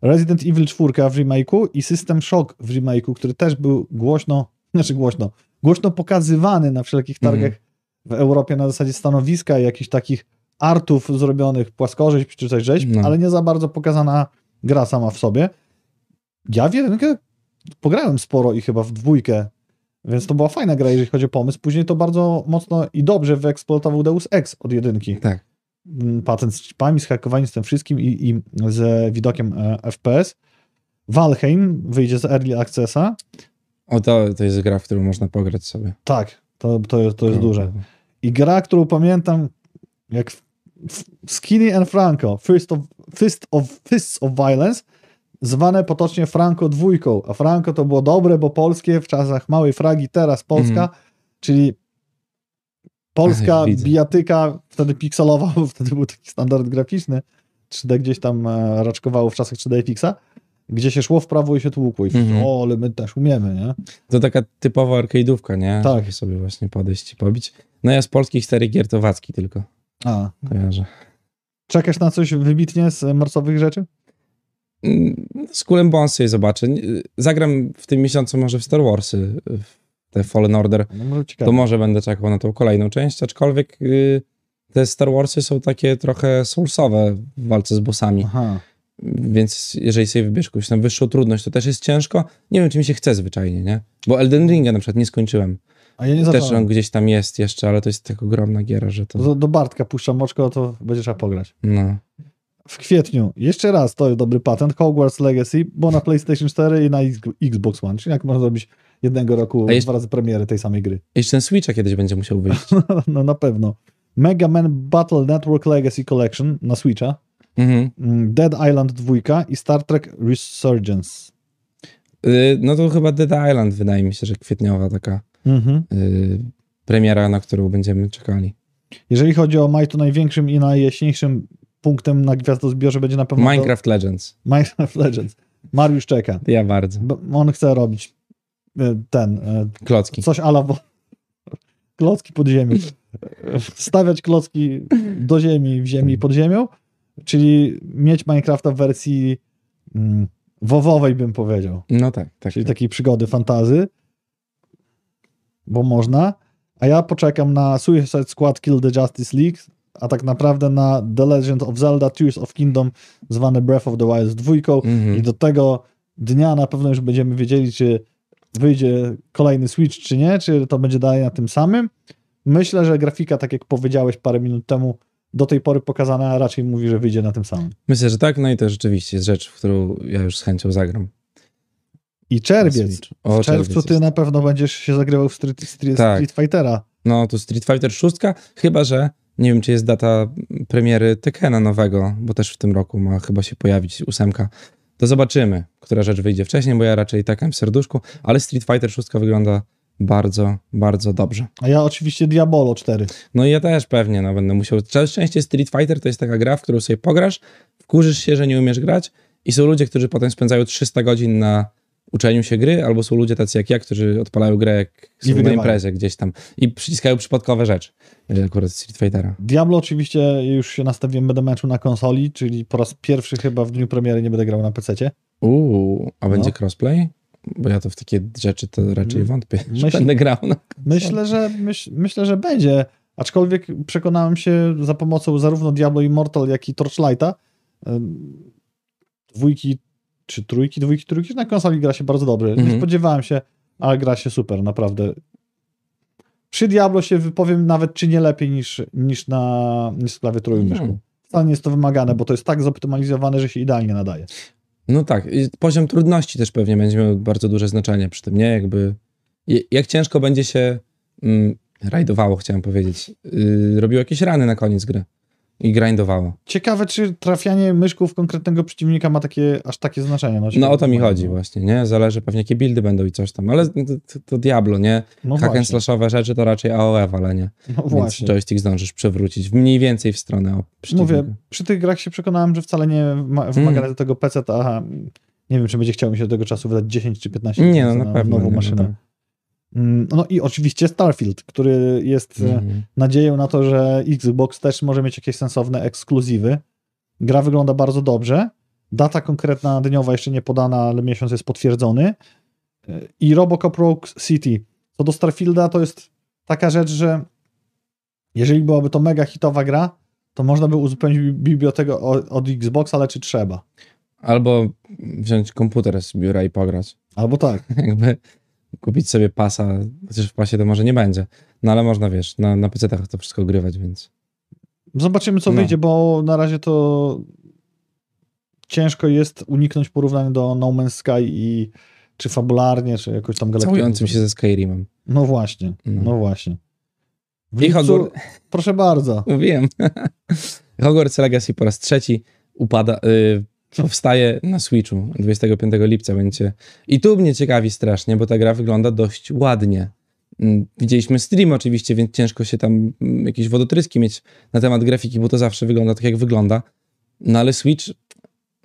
Resident Evil 4 w remake'u i System Shock w remake'u, który też był głośno, znaczy głośno, głośno pokazywany na wszelkich Mhm. targach w Europie na zasadzie stanowiska i jakichś takich artów zrobionych, płaskorzeźb czy coś rzeźb, No. ale nie za bardzo pokazana gra sama w sobie. Ja w jedynkę pograłem sporo i chyba w dwójkę, więc to była fajna gra, jeżeli chodzi o pomysł. Później to bardzo mocno i dobrze wyeksploatował Deus Ex od jedynki Tak. m, patent z chipami, z hakowaniem, z tym wszystkim i, i z widokiem e, FPS. Valheim wyjdzie z Early Accessa. O, to, to jest gra, w którą można pograć sobie. Tak, to, to, jest, to jest No, duże. I gra, którą pamiętam jak Skinny and Franco, Fist of, Fist of, Fists of Violence, zwane potocznie Franco dwójką, a Franco to było dobre, bo polskie w czasach małej fragi, teraz Polska, Mhm. czyli polska widzę. bijatyka, wtedy pikselowa, bo wtedy był taki standard graficzny, 3D gdzieś tam e, raczkowało w czasach 3D Fixa, gdzie się szło w prawo i się tłukło i Mhm. o, ale my też umiemy, nie? To taka typowa arcade'ówka, nie? Tak. Żeby sobie właśnie podejść i pobić. No ja z polskich serii gier to Wacki tylko A, kojarzę. czekasz na coś wybitnie z marcowych rzeczy? Mm, Z Kulem Bones sobie zobaczę. Zagram w tym miesiącu może w Star Warsy, w te Fallen Order. No może. To może będę czekał na tą kolejną część, aczkolwiek y, te Star Warsy są takie trochę soulsowe w walce z bossami, Aha. więc jeżeli sobie wybierz jakąś tam wyższą trudność, to też jest ciężko. Nie wiem, czy mi się chce zwyczajnie, nie? Bo Elden Ringa na przykład nie skończyłem. A ja nie Też on gdzieś tam jest jeszcze, ale to jest tak ogromna giera, że to... Do, do Bartka puszczam oczko, to będzie trzeba pograć. No. W kwietniu, jeszcze raz, to jest dobry patent, Hogwarts Legacy, bo na PlayStation 4 i na Xbox One, czyli jak można zrobić jednego roku jeszcze- dwa razy premiery tej samej gry. Jeszcze ten Switcha kiedyś będzie musiał wyjść. no na pewno. Mega Man Battle Network Legacy Collection na Switcha, Mhm. mm, Dead Island 2 i Star Trek Resurgence. Y, No to chyba Dead Island wydaje mi się, że kwietniowa taka Mhm. y, premiera, na którą będziemy czekali. Jeżeli chodzi o maj, to największym i najjaśniejszym punktem na gwiazdozbiorze będzie na pewno Minecraft Legends. To Minecraft Legends. Mariusz czeka. Ja bardzo. On chce robić e, ten, e, Klocki. coś ala klocki pod ziemią. Stawiać klocki do ziemi, w ziemi i pod ziemią, czyli mieć Minecrafta w wersji mm, wowowej bym powiedział. No tak, tak. Czyli tak. takiej przygody fantazy, bo można. A ja poczekam na Suicide Squad Kill the Justice League, a tak naprawdę na The Legend of Zelda Tears of Kingdom, zwane Breath of the Wild z dwójką. Mhm. I do tego dnia na pewno już będziemy wiedzieli, czy wyjdzie kolejny Switch, czy nie, czy to będzie dalej na tym samym. Myślę, że grafika, tak jak powiedziałeś parę minut temu, do tej pory pokazana raczej mówi, że wyjdzie na tym samym. Myślę, że tak, no i to rzeczywiście jest rzecz, w którą ja już z chęcią zagram. I czerwiec. O, w czerwcu czerwiec ty jest. na pewno będziesz się zagrywał w Street, street, Tak. street Fightera. No, to Street Fighter 6, chyba że nie wiem, czy jest data premiery Tekena nowego, bo też w tym roku ma chyba się pojawić ósemka. To zobaczymy, która rzecz wyjdzie wcześniej, bo ja raczej Tekken w serduszku, ale Street Fighter 6 wygląda bardzo, bardzo dobrze. A ja oczywiście Diabolo 4. No i ja też pewnie no, będę musiał. Częściej Street Fighter to jest taka gra, w którą sobie pograsz, wkurzysz się, że nie umiesz grać i są ludzie, którzy potem spędzają 300 godzin na uczeniu się gry, albo są ludzie tacy jak ja, którzy odpalają grę jak są na imprezie gdzieś tam i przyciskają przypadkowe rzeczy. Akurat Street Fightera. Diablo oczywiście już się nastawiłem, będę meczu na konsoli, czyli po raz pierwszy chyba w dniu premiery nie będę grał na PC. Uuu, a będzie No. crossplay? Bo ja to w takie rzeczy to raczej Mm, wątpię, że myśl- będę grał. No. Myślę, że myśl, myślę, że będzie. Aczkolwiek przekonałem się za pomocą zarówno Diablo Immortal, jak i Torchlighta. Dwójki czy trójki, dwójki, trójki, na konsoli gra się bardzo dobrze. Nie Mhm. spodziewałem się, ale gra się super, naprawdę. Przy Diablo się wypowiem nawet czy nie lepiej niż, niż na niż z klawiaturą i myszką. Mhm. Wcale nie jest to wymagane, bo to jest tak zoptymalizowane, że się idealnie nadaje. no tak, i poziom trudności też pewnie będzie miał bardzo duże znaczenie przy tym, nie? Jakby jak ciężko będzie się mm, rajdowało, chciałem powiedzieć. Yy, robiło jakieś rany na koniec gry i grindowało. Ciekawe, czy trafianie myszką w konkretnego przeciwnika ma takie, aż takie znaczenie. No, No o to mi chodzi właśnie, nie? Zależy pewnie jakie buildy będą i coś tam, ale to, to, Diablo, nie? No Hack and slashowe rzeczy to raczej AOE walenie, no więc właśnie. joystick zdążysz przewrócić mniej więcej w stronę przeciwnika. Mówię, przy tych grach się przekonałem, że wcale nie ma- wymaga Mm. do tego PC, a nie wiem, czy będzie chciał mi się do tego czasu wydać 10 czy 15 Nie, no tysięcy na pewno. nową nie, maszynę. No Mm, No i oczywiście Starfield, który jest e, Mhm. nadzieją na to, że Xbox też może mieć jakieś sensowne ekskluzywy. Gra wygląda bardzo dobrze. Data konkretna dniowa jeszcze nie podana, ale miesiąc jest potwierdzony. E, I Robocop Rogue City. Co do Starfielda, to jest taka rzecz, że jeżeli byłaby to mega hitowa gra, to można by uzupełnić bi- bibliotekę od Xboxa, ale czy trzeba? Albo wziąć komputer z biura i pograć. Albo tak. Jakby kupić sobie pasa, chociaż w pasie to może nie będzie. No ale można, wiesz, na, na PC-tach to wszystko grywać, więc... Zobaczymy, co No. wyjdzie, bo na razie to ciężko jest uniknąć porównania do No Man's Sky i czy fabularnie, czy jakoś tam galaktyką. Całującym się ze Skyrimem. No właśnie, No. no, właśnie. W I lipcu, Hogwarts- proszę bardzo. Wiem. Hogwarts Legacy po raz trzeci upada, y, powstaje na Switchu 25 lipca będzie. I tu mnie ciekawi strasznie, bo ta gra wygląda dość ładnie. Mm, Widzieliśmy stream oczywiście, więc ciężko się tam mm, jakieś wodotryski mieć na temat grafiki, bo to zawsze wygląda tak, jak wygląda. No ale Switch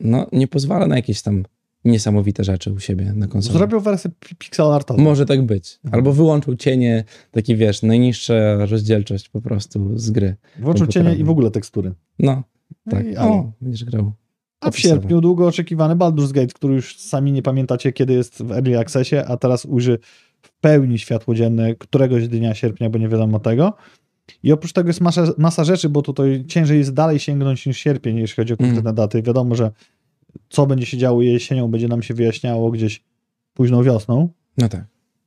no, nie pozwala na jakieś tam niesamowite rzeczy u siebie na konsoli. Zrobił wersję pi- pixel artową. Może tak być. Mhm. Albo wyłączył cienie, taki wiesz, najniższa rozdzielczość po prostu z gry. Włączył cienie i w ogóle tekstury. No, No tak. i ale. O, będziesz grał. A w sierpniu długo oczekiwany Baldur's Gate, który już sami nie pamiętacie, kiedy jest w Early Accessie, a teraz ujrzy w pełni światło dzienne któregoś dnia sierpnia, bo nie wiadomo tego. I oprócz tego jest masa, masa rzeczy, bo tutaj ciężej jest dalej sięgnąć niż sierpień, jeśli chodzi o Mhm. konkretne daty. Wiadomo, że co będzie się działo jesienią, będzie nam się wyjaśniało gdzieś późną wiosną. No tak.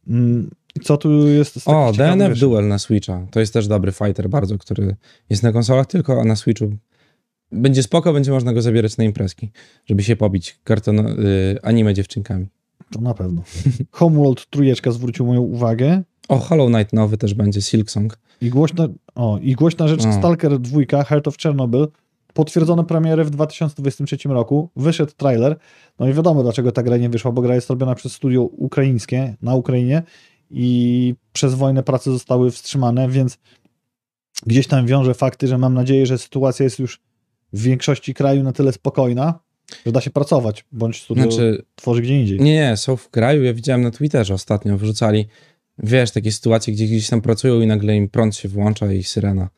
Mm, co tu jest O, DNF rzeczy? Duel na Switcha. To jest też dobry fighter bardzo, który jest na konsolach tylko, a na Switchu będzie spoko, będzie można go zabierać na imprezki, żeby się pobić karton, y, anime dziewczynkami. To na pewno. Homeworld trójeczka zwrócił moją uwagę. O, Hollow Knight nowy też będzie, Silksong. I głośna, o, i głośna rzecz, O. Stalker 2, Heart of Chernobyl, potwierdzono premierę w 2023 roku, wyszedł trailer, no i wiadomo dlaczego ta gra nie wyszła, bo gra jest robiona przez studio ukraińskie, na Ukrainie i przez wojnę prace zostały wstrzymane, więc gdzieś tam wiąże fakty, że mam nadzieję, że sytuacja jest już w większości kraju na tyle spokojna, że da się pracować, bądź studio Znaczy, tworzy gdzie indziej. nie, nie, są w kraju, ja widziałem na Twitterze ostatnio, wrzucali, wiesz, takie sytuacje, gdzie gdzieś tam pracują i nagle im prąd się włącza i syrena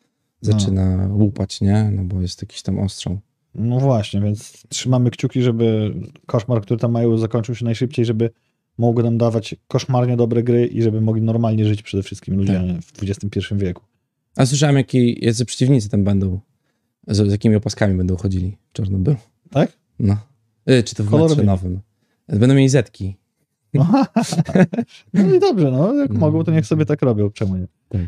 zaczyna łupać, nie? No bo jest jakiś tam ostrzał. No właśnie, więc trzymamy kciuki, żeby koszmar, który tam mają, zakończył się najszybciej, żeby mogły nam dawać koszmarnie dobre gry i żeby mogli normalnie żyć przede wszystkim ludzie Tak. w XXI wieku. A słyszałem, jaki, jacy przeciwnicy tam będą, z, z jakimi opaskami będą chodzili w Czarnobyl. Tak? No. Y, czy to w Kolorowi. metrze nowym. Będą mieli zetki. No i dobrze, no jak No. mogą, to niech sobie tak robią, czemu nie? Tak.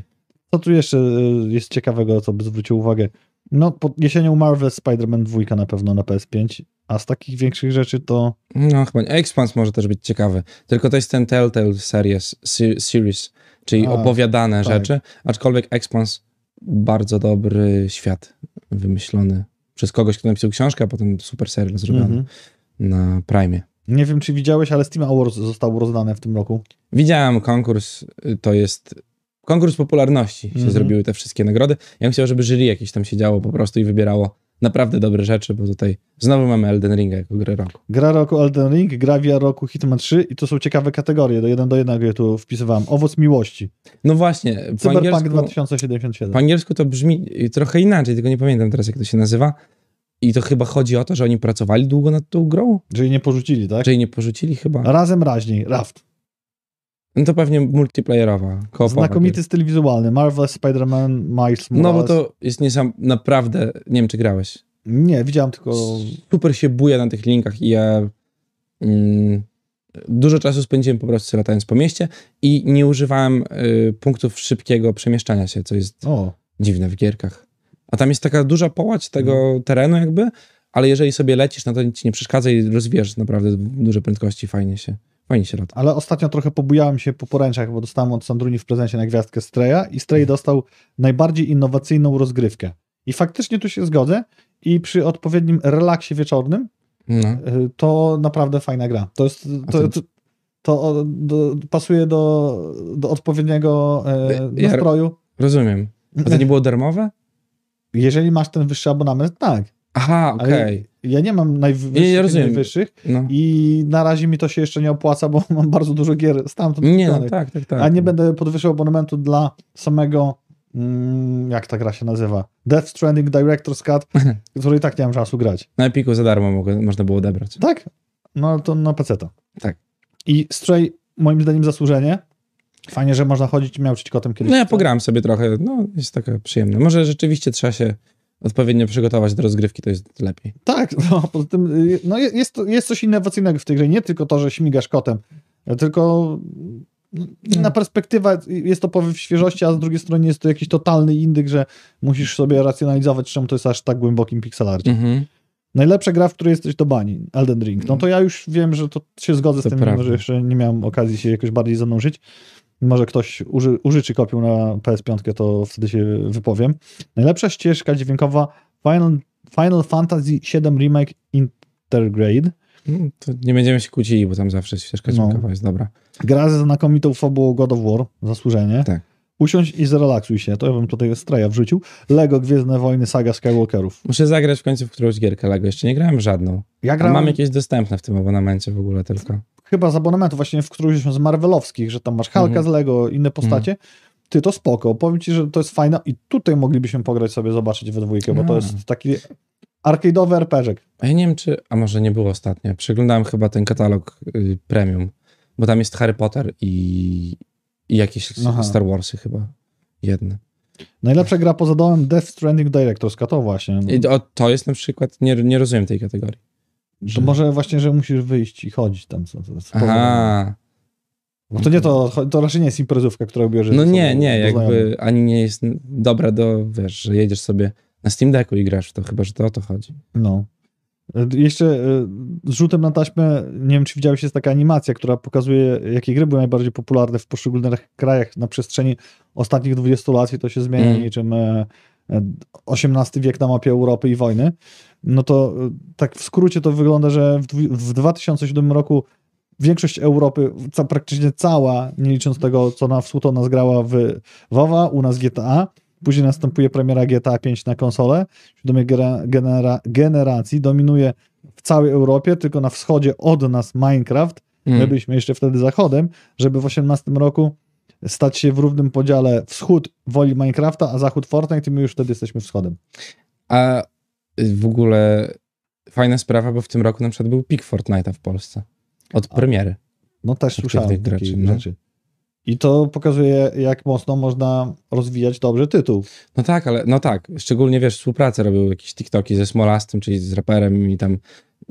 Co tu jeszcze y, jest ciekawego, co by zwrócił uwagę? No, pod jesienią Marvel Spider-Man 2 na pewno na PS5, a z takich większych rzeczy to No chyba nie. Expanse może też być ciekawy. Tylko to jest ten Telltale Series, se- series czyli A, opowiadane tak. rzeczy, aczkolwiek Expanse bardzo dobry świat wymyślony przez kogoś, kto napisał książkę, a potem super serial zrobiony Mhm. na Prime. nie wiem, czy widziałeś, ale Steam Awards został rozdane w tym roku. Widziałem konkurs, y, to jest konkurs popularności, się Mhm. zrobiły te wszystkie nagrody. Ja bym chciał, żeby jury jakieś tam siedziało po prostu i wybierało naprawdę dobre rzeczy, bo tutaj znowu mamy Elden Ringa jako grę roku. Gra roku Elden Ring, gra VR roku Hitman 3 i to są ciekawe kategorie, do jeden do jednego je tu wpisywałem. Owoc miłości, No właśnie, Cyberpunk angielsku, 2077. po angielsku to brzmi trochę inaczej, tylko nie pamiętam teraz, jak to się nazywa. I to chyba chodzi o to, że oni pracowali długo nad tą grą? Czyli nie porzucili, tak? Czy jej nie porzucili chyba? Razem raźniej, Raft. No to pewnie multiplayerowa. Znakomity styl wizualny, Marvel, Spider-Man, Miles Morales. No bo to jest niesam... naprawdę, nie wiem czy grałeś. Nie, widziałem tylko... super się buja na tych linkach i ja mm, dużo czasu spędziłem po prostu latając po mieście i nie używałem y, punktów szybkiego przemieszczania się, co jest O, dziwne w gierkach. A tam jest taka duża połać tego Mhm. terenu jakby, ale jeżeli sobie lecisz, no to nic ci nie przeszkadza i rozwijasz naprawdę duże prędkości, fajnie się, fajnie się lata. ale ostatnio trochę pobujałem się po poręczach, bo dostałem od Sandruni w prezencie na gwiazdkę Streja i Stray Mhm. dostał najbardziej innowacyjną rozgrywkę. I faktycznie tu się zgodzę i przy odpowiednim relaksie wieczornym No. y, to naprawdę fajna gra. To jest... To, to- to, do, pasuje do, do odpowiedniego e, Ja- nastroju. Rozumiem. A to nie było darmowe? Jeżeli masz ten wyższy abonament, tak. Aha, okej. Ja nie mam najwyższych, Nie, ja najwyższych No. i na razie mi to się jeszcze nie opłaca, bo mam bardzo dużo gier stamtąd Nie, no tak, tak, tak. A nie będę podwyższał abonamentu dla samego, mm, jak ta gra się nazywa? Death Stranding Director's Cut, który i tak nie mam czasu grać. Na Epiku za darmo mogło, można było odebrać. Tak? No to na PC to. Tak. I Stray moim zdaniem zasłużenie. Fajnie, że można chodzić i miauczyć kotem kiedyś. No ja pograłem sobie trochę, no jest taka przyjemna. Może rzeczywiście trzeba się odpowiednio przygotować do rozgrywki, to jest lepiej. Tak, no, poza tym y, no, je- jest, jest coś innowacyjnego w tej grze. Nie tylko to, że śmigasz kotem, tylko no, na perspektywę jest to powiew świeżości, a z drugiej strony jest to jakiś totalny indyk, że musisz sobie racjonalizować, czemu to jest aż tak głębokim pixelarcie. Mhm. Najlepsza gra, w której jesteś to bani, Elden Ring. No to ja już wiem, że to się zgodzę To z tym, prawda. że jeszcze nie miałem okazji się jakoś bardziej zanurzyć. Może ktoś uży, użyczy kopię na PS5, to wtedy się wypowiem. Najlepsza ścieżka dźwiękowa Final, Final Fantasy VII Remake Intergrade. No, to nie będziemy się kłócili, bo tam zawsze ścieżka No. dźwiękowa jest dobra. Gra ze znakomitą fabułą God of War, zasłużenie. Tak. Usiądź i zrelaksuj się, to ja bym tutaj Straya wrzucił. Lego Gwiezdne Wojny Saga Skywalkerów. Muszę zagrać w końcu w którąś gierkę Lego. Jeszcze nie grałem żadną. Ja A grałem mam jakieś dostępne w tym abonamencie w ogóle tylko. Chyba z abonamentu właśnie w którymś z Marvelowskich, że tam masz Halka Mhm. z Lego, inne postacie. Ty to spoko, powiem ci, że to jest fajne i tutaj moglibyśmy pograć sobie, zobaczyć we dwójkę, bo to A. jest taki arcade'owy RPG. A ja nie wiem, czy... A może nie było ostatnio. Przeglądałem chyba ten katalog y, premium, bo tam jest Harry Potter i, i jakieś Aha. Star Warsy chyba. Jedne. Najlepsza gra poza domem Death Stranding Director's to właśnie. I to, to jest na przykład... Nie, nie rozumiem tej kategorii. To może właśnie, że musisz wyjść i chodzić tam. Co, co, co Aha. Bo to nie to, to raczej nie jest imprezówka, która bierze No nie, nie, jakby ani nie jest dobra do, wiesz, że jedziesz sobie na Steam Decku i grasz w to, chyba, że to o to chodzi. No. E, Jeszcze e, z rzutem na taśmę, nie wiem, czy widziałeś, jest taka animacja, która pokazuje, jakie gry były najbardziej popularne w poszczególnych krajach na przestrzeni ostatnich 20 lat i to się zmienia Mm. niczym e, e, XVIII wiek na mapie Europy i wojny. No to e, tak w skrócie to wygląda, że w, dwu- w 2007 roku większość Europy, ca, praktycznie cała, nie licząc tego, co na wschód od nas grała w WoWa, u nas GTA, Później następuje premiera GTA 5 na konsolę, siódmej genera- generacji, dominuje w całej Europie, tylko na wschodzie od nas Minecraft, Mm. my byliśmy jeszcze wtedy zachodem, żeby w 18 roku stać się w równym podziale wschód woli Minecrafta, a zachód Fortnite i my już wtedy jesteśmy wschodem. A y, w ogóle fajna sprawa, bo w tym roku na przykład był pik Fortnite'a w Polsce. Od premiery. No też słyszałem graczy, takich no. rzeczy. I to pokazuje, jak mocno można rozwijać dobrze tytuł. No tak, ale no tak, szczególnie wiesz, współpracę robił jakieś TikToki ze Smolastym, czyli z raperem i tam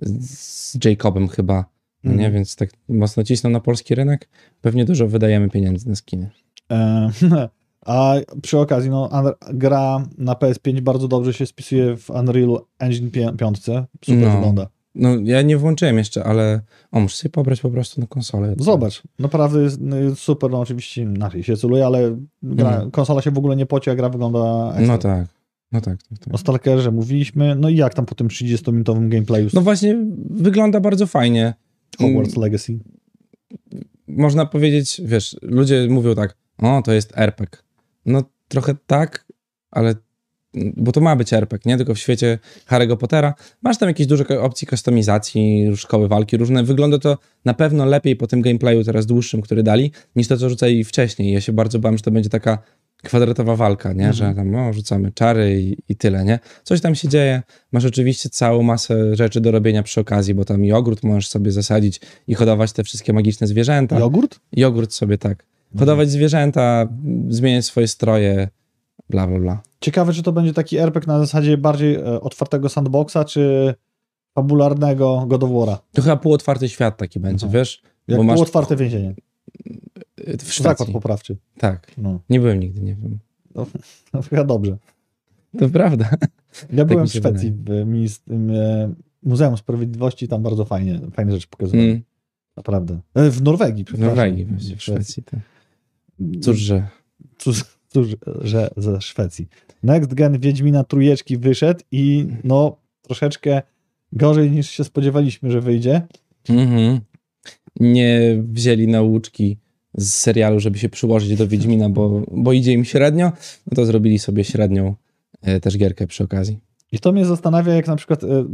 z Jacobem chyba. No nie, Mhm. więc tak mocno cisną na polski rynek. Pewnie dużo wydajemy pieniędzy na skiny. E, a przy okazji, no, gra na PS5 bardzo dobrze się spisuje w Unreal Engine 5. Super No. wygląda. No ja nie włączyłem jeszcze, ale o, muszę sobie pobrać po prostu na konsolę. Zobacz, naprawdę jest, no, jest super, no oczywiście inaczej się celuje, ale gra, Mhm. konsola się w ogóle nie poci, a gra wygląda ekstra. No tak, no tak, tak, tak. O Stalkerze mówiliśmy, no i jak tam po tym 30-minutowym gameplayu No właśnie, wygląda bardzo fajnie. Hogwarts Legacy? Można powiedzieć, wiesz, ludzie mówią tak, o, to jest RPG. No trochę tak, ale bo to ma być RPG, nie? Tylko w świecie Harry'ego Pottera. Masz tam jakieś duże opcje kustomizacji, szkoły walki różne. Wygląda to na pewno lepiej po tym gameplayu teraz dłuższym, który dali, niż to, co rzucali wcześniej. Ja się bardzo bałem, że to będzie taka kwadratowa walka, nie? Mhm. Że tam o, rzucamy czary i, i tyle, nie? Coś tam się dzieje. Masz oczywiście całą masę rzeczy do robienia przy okazji, bo tam ogród możesz sobie zasadzić i hodować te wszystkie magiczne zwierzęta. Jogurt? Jogurt sobie tak. Hodować zwierzęta, zmieniać swoje stroje, bla, bla, bla. Ciekawe, czy to będzie taki RPG na zasadzie bardziej e, otwartego sandboxa, czy fabularnego God of War'a. To chyba półotwarty świat taki będzie, No. wiesz? Jak Bo masz- otwarte więzienie. W Zakład Szwecji. poprawczy. Tak. No, Nie byłem nigdy, nie wiem. no chyba dobrze. To prawda. Ja byłem mi w Szwecji, w minist- w, e, Muzeum Sprawiedliwości, tam bardzo fajnie, fajne rzeczy pokazywali. Mm, Naprawdę. E, W Norwegii, w przepraszam. Norwegii, właśnie, w Szwecji. Tak. Cóż, że... Cóż, cóż, że ze Szwecji. Next Gen Wiedźmina trójeczki wyszedł i no troszeczkę gorzej niż się spodziewaliśmy, że wyjdzie. Mhm. Nie wzięli nauczki z serialu, żeby się przyłożyć do Wiedźmina, bo, bo idzie im średnio, no to zrobili sobie średnią e, też gierkę przy okazji. I to mnie zastanawia, jak na przykład e,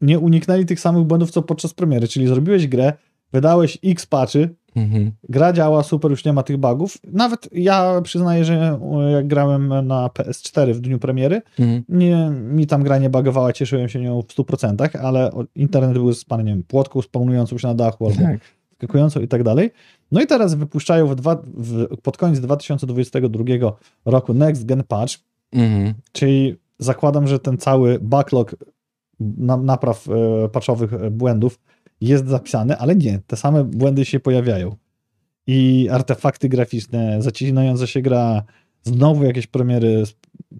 nie uniknęli tych samych błędów, co podczas premiery, czyli zrobiłeś grę, wydałeś x patchy, Mhm. gra działa super, już nie ma tych bugów. Nawet ja przyznaję, że e, jak grałem na PS4 w dniu premiery, Mhm. nie, mi tam gra nie bugowała, cieszyłem się nią w 100%, ale internet był z nie wiem, płotką spawnującą się na dachu albo Tak. skakującą i tak dalej. No i teraz wypuszczają w dwa, w, pod koniec 2022 roku Next Gen Patch, Mhm. czyli zakładam, że ten cały backlog na, napraw e, patchowych e, błędów jest zapisany, ale nie, te same błędy się pojawiają. I artefakty graficzne, zacinająca się gra, znowu jakieś premiery,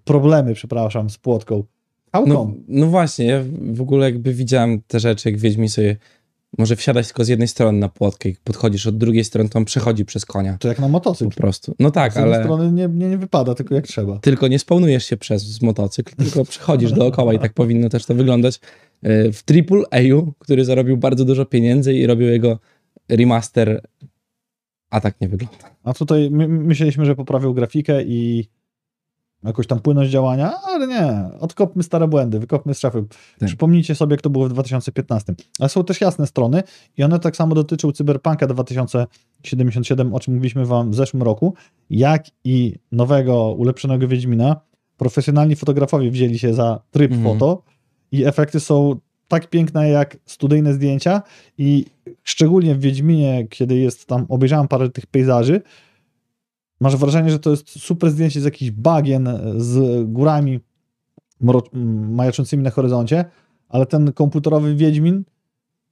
problemy, przepraszam, z płotką. How No, no właśnie, ja w ogóle jakby widziałem te rzeczy, jak Wiedźmi sobie może wsiadać tylko z jednej strony na płotkę i podchodzisz od drugiej strony, to on przechodzi przez konia. To jak na Po motocykl. prostu. No tak, z jednej ale strony nie, nie, nie wypada, tylko jak trzeba. tylko nie spełnujesz się przez motocykl, tylko przechodzisz dookoła i tak powinno też to wyglądać. E, W AAA, który zarobił bardzo dużo pieniędzy i robił jego remaster, a tak nie wygląda. A tutaj my, myśleliśmy, że poprawią grafikę i jakąś tam płynność działania, ale nie. Odkopmy stare błędy, wykopmy z szafy. Tak. Przypomnijcie sobie, jak to było w 2015. Ale są też jasne strony i one tak samo dotyczą Cyberpunka 2077, o czym mówiliśmy wam w zeszłym roku, jak i nowego, ulepszonego Wiedźmina. Profesjonalni fotografowie wzięli się za tryb Mhm. foto i efekty są tak piękne jak studyjne zdjęcia i szczególnie w Wiedźminie, kiedy jest tam, obejrzałem parę tych pejzaży, masz wrażenie, że to jest super zdjęcie z jakichś bagien, z górami mro- majaczącymi na horyzoncie, ale ten komputerowy Wiedźmin,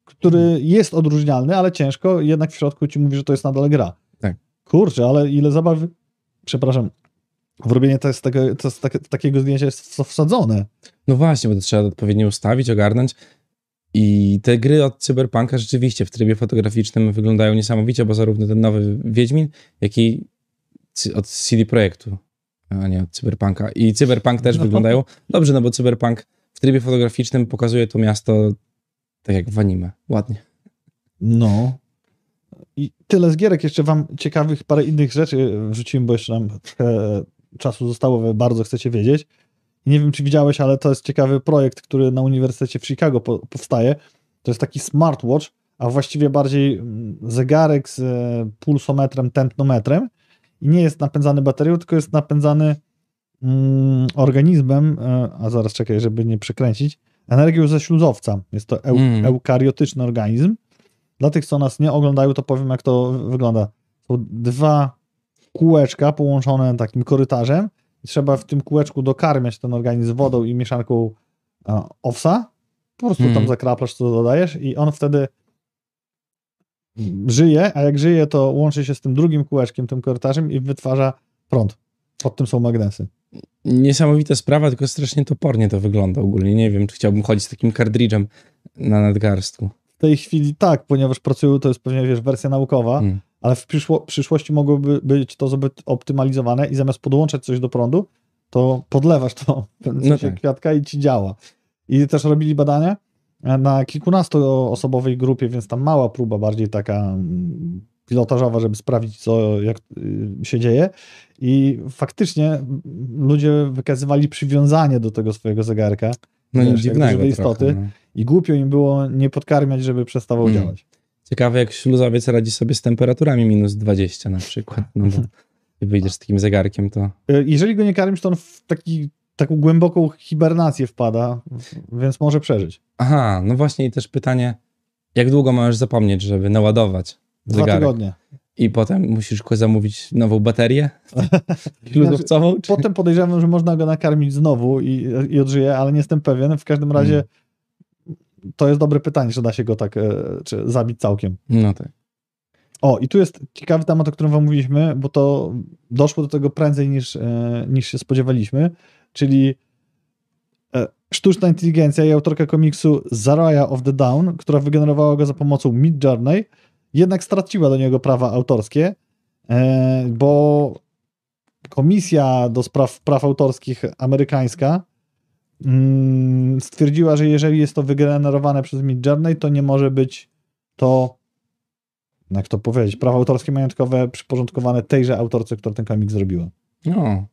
który jest odróżnialny, ale ciężko, jednak w środku ci mówi, że to jest nadal gra. Tak. Kurczę, ale ile zabawy, przepraszam, w robienie to jest tego, to jest takie, takiego zdjęcia jest wsadzone. No właśnie, bo to trzeba odpowiednio ustawić, ogarnąć. I te gry od Cyberpunka rzeczywiście w trybie fotograficznym wyglądają niesamowicie, bo zarówno ten nowy Wiedźmin, jak i od CD Projektu, a nie od Cyberpunka. I Cyberpunk też No. wyglądają dobrze, no bo Cyberpunk w trybie fotograficznym pokazuje to miasto tak jak w anime. Ładnie. No. I tyle z gierek. Jeszcze wam ciekawych parę innych rzeczy wrzuciłem, bo jeszcze nam trochę czasu zostało, bardzo chcecie wiedzieć. I nie wiem, czy widziałeś, ale to jest ciekawy projekt, który na Uniwersytecie w Chicago po, powstaje. To jest taki smartwatch, a właściwie bardziej mm, zegarek z e, pulsometrem, tętnometrem i nie jest napędzany baterią, tylko jest napędzany mm, organizmem, e, a zaraz czekaj, żeby nie przekręcić, energią ze śluzowca. Jest to eu, Mm. eukariotyczny organizm. Dla tych, co nas nie oglądają, to powiem, jak to wygląda. Są dwa kółeczka połączone takim korytarzem i trzeba w tym kółeczku dokarmiać ten organizm wodą i mieszanką e, owsa po prostu tam Mhm. zakraplasz, co dodajesz i on wtedy żyje, a jak żyje, to łączy się z tym drugim kółeczkiem, tym korytarzem i wytwarza prąd. Pod tym są magnesy. Niesamowita sprawa, tylko strasznie topornie to wygląda ogólnie. Nie wiem, czy chciałbym chodzić z takim kartridżem na nadgarstku. W tej chwili tak, ponieważ pracują, to jest pewnie, wiesz, wersja naukowa, Mm. Ale w przyszło, przyszłości mogłoby być to zbyt optymalizowane i zamiast podłączać coś do prądu, to podlewasz to w pewnym No sensie tak. kwiatka i ci działa. I też robili badania na kilkunastoosobowej grupie, więc tam mała próba, bardziej taka mm, pilotażowa, żeby sprawdzić, co jak y, się dzieje. I faktycznie mm, ludzie wykazywali przywiązanie do tego swojego zegarka No jak dziwnego trochę, istoty. no. i głupio im było nie podkarmiać, żeby przestawał Mm. działać. Ciekawe, jak śluzowiec radzi sobie z temperaturami minus 20 na przykład. No bo wyjdziesz z takim zegarkiem, to Y, Jeżeli go nie karmisz, to on w taki, taką głęboką hibernację wpada, więc może przeżyć. Aha, no właśnie i też pytanie, jak długo możesz zapomnieć, żeby naładować Dwa zegarek? tygodnie. I potem musisz zamówić nową baterię śluzowcową? Czy... Potem podejrzewam, że można go nakarmić znowu i, i odżyje, ale nie jestem pewien. W każdym razie Mm. To jest dobre pytanie, czy da się go tak e, czy zabić całkiem. No tak. O, i tu jest ciekawy temat, o którym wam mówiliśmy, bo to doszło do tego prędzej niż, e, niż się spodziewaliśmy, czyli e, sztuczna inteligencja i autorka komiksu Zaraya of the Dawn, która wygenerowała go za pomocą Midjourney, jednak straciła do niego prawa autorskie, bo komisja do spraw praw autorskich amerykańska stwierdziła, że jeżeli jest to wygenerowane przez Midjourney, to nie może być to jak to powiedzieć, prawa autorskie majątkowe przyporządkowane tejże autorce, która ten komik zrobiła. No,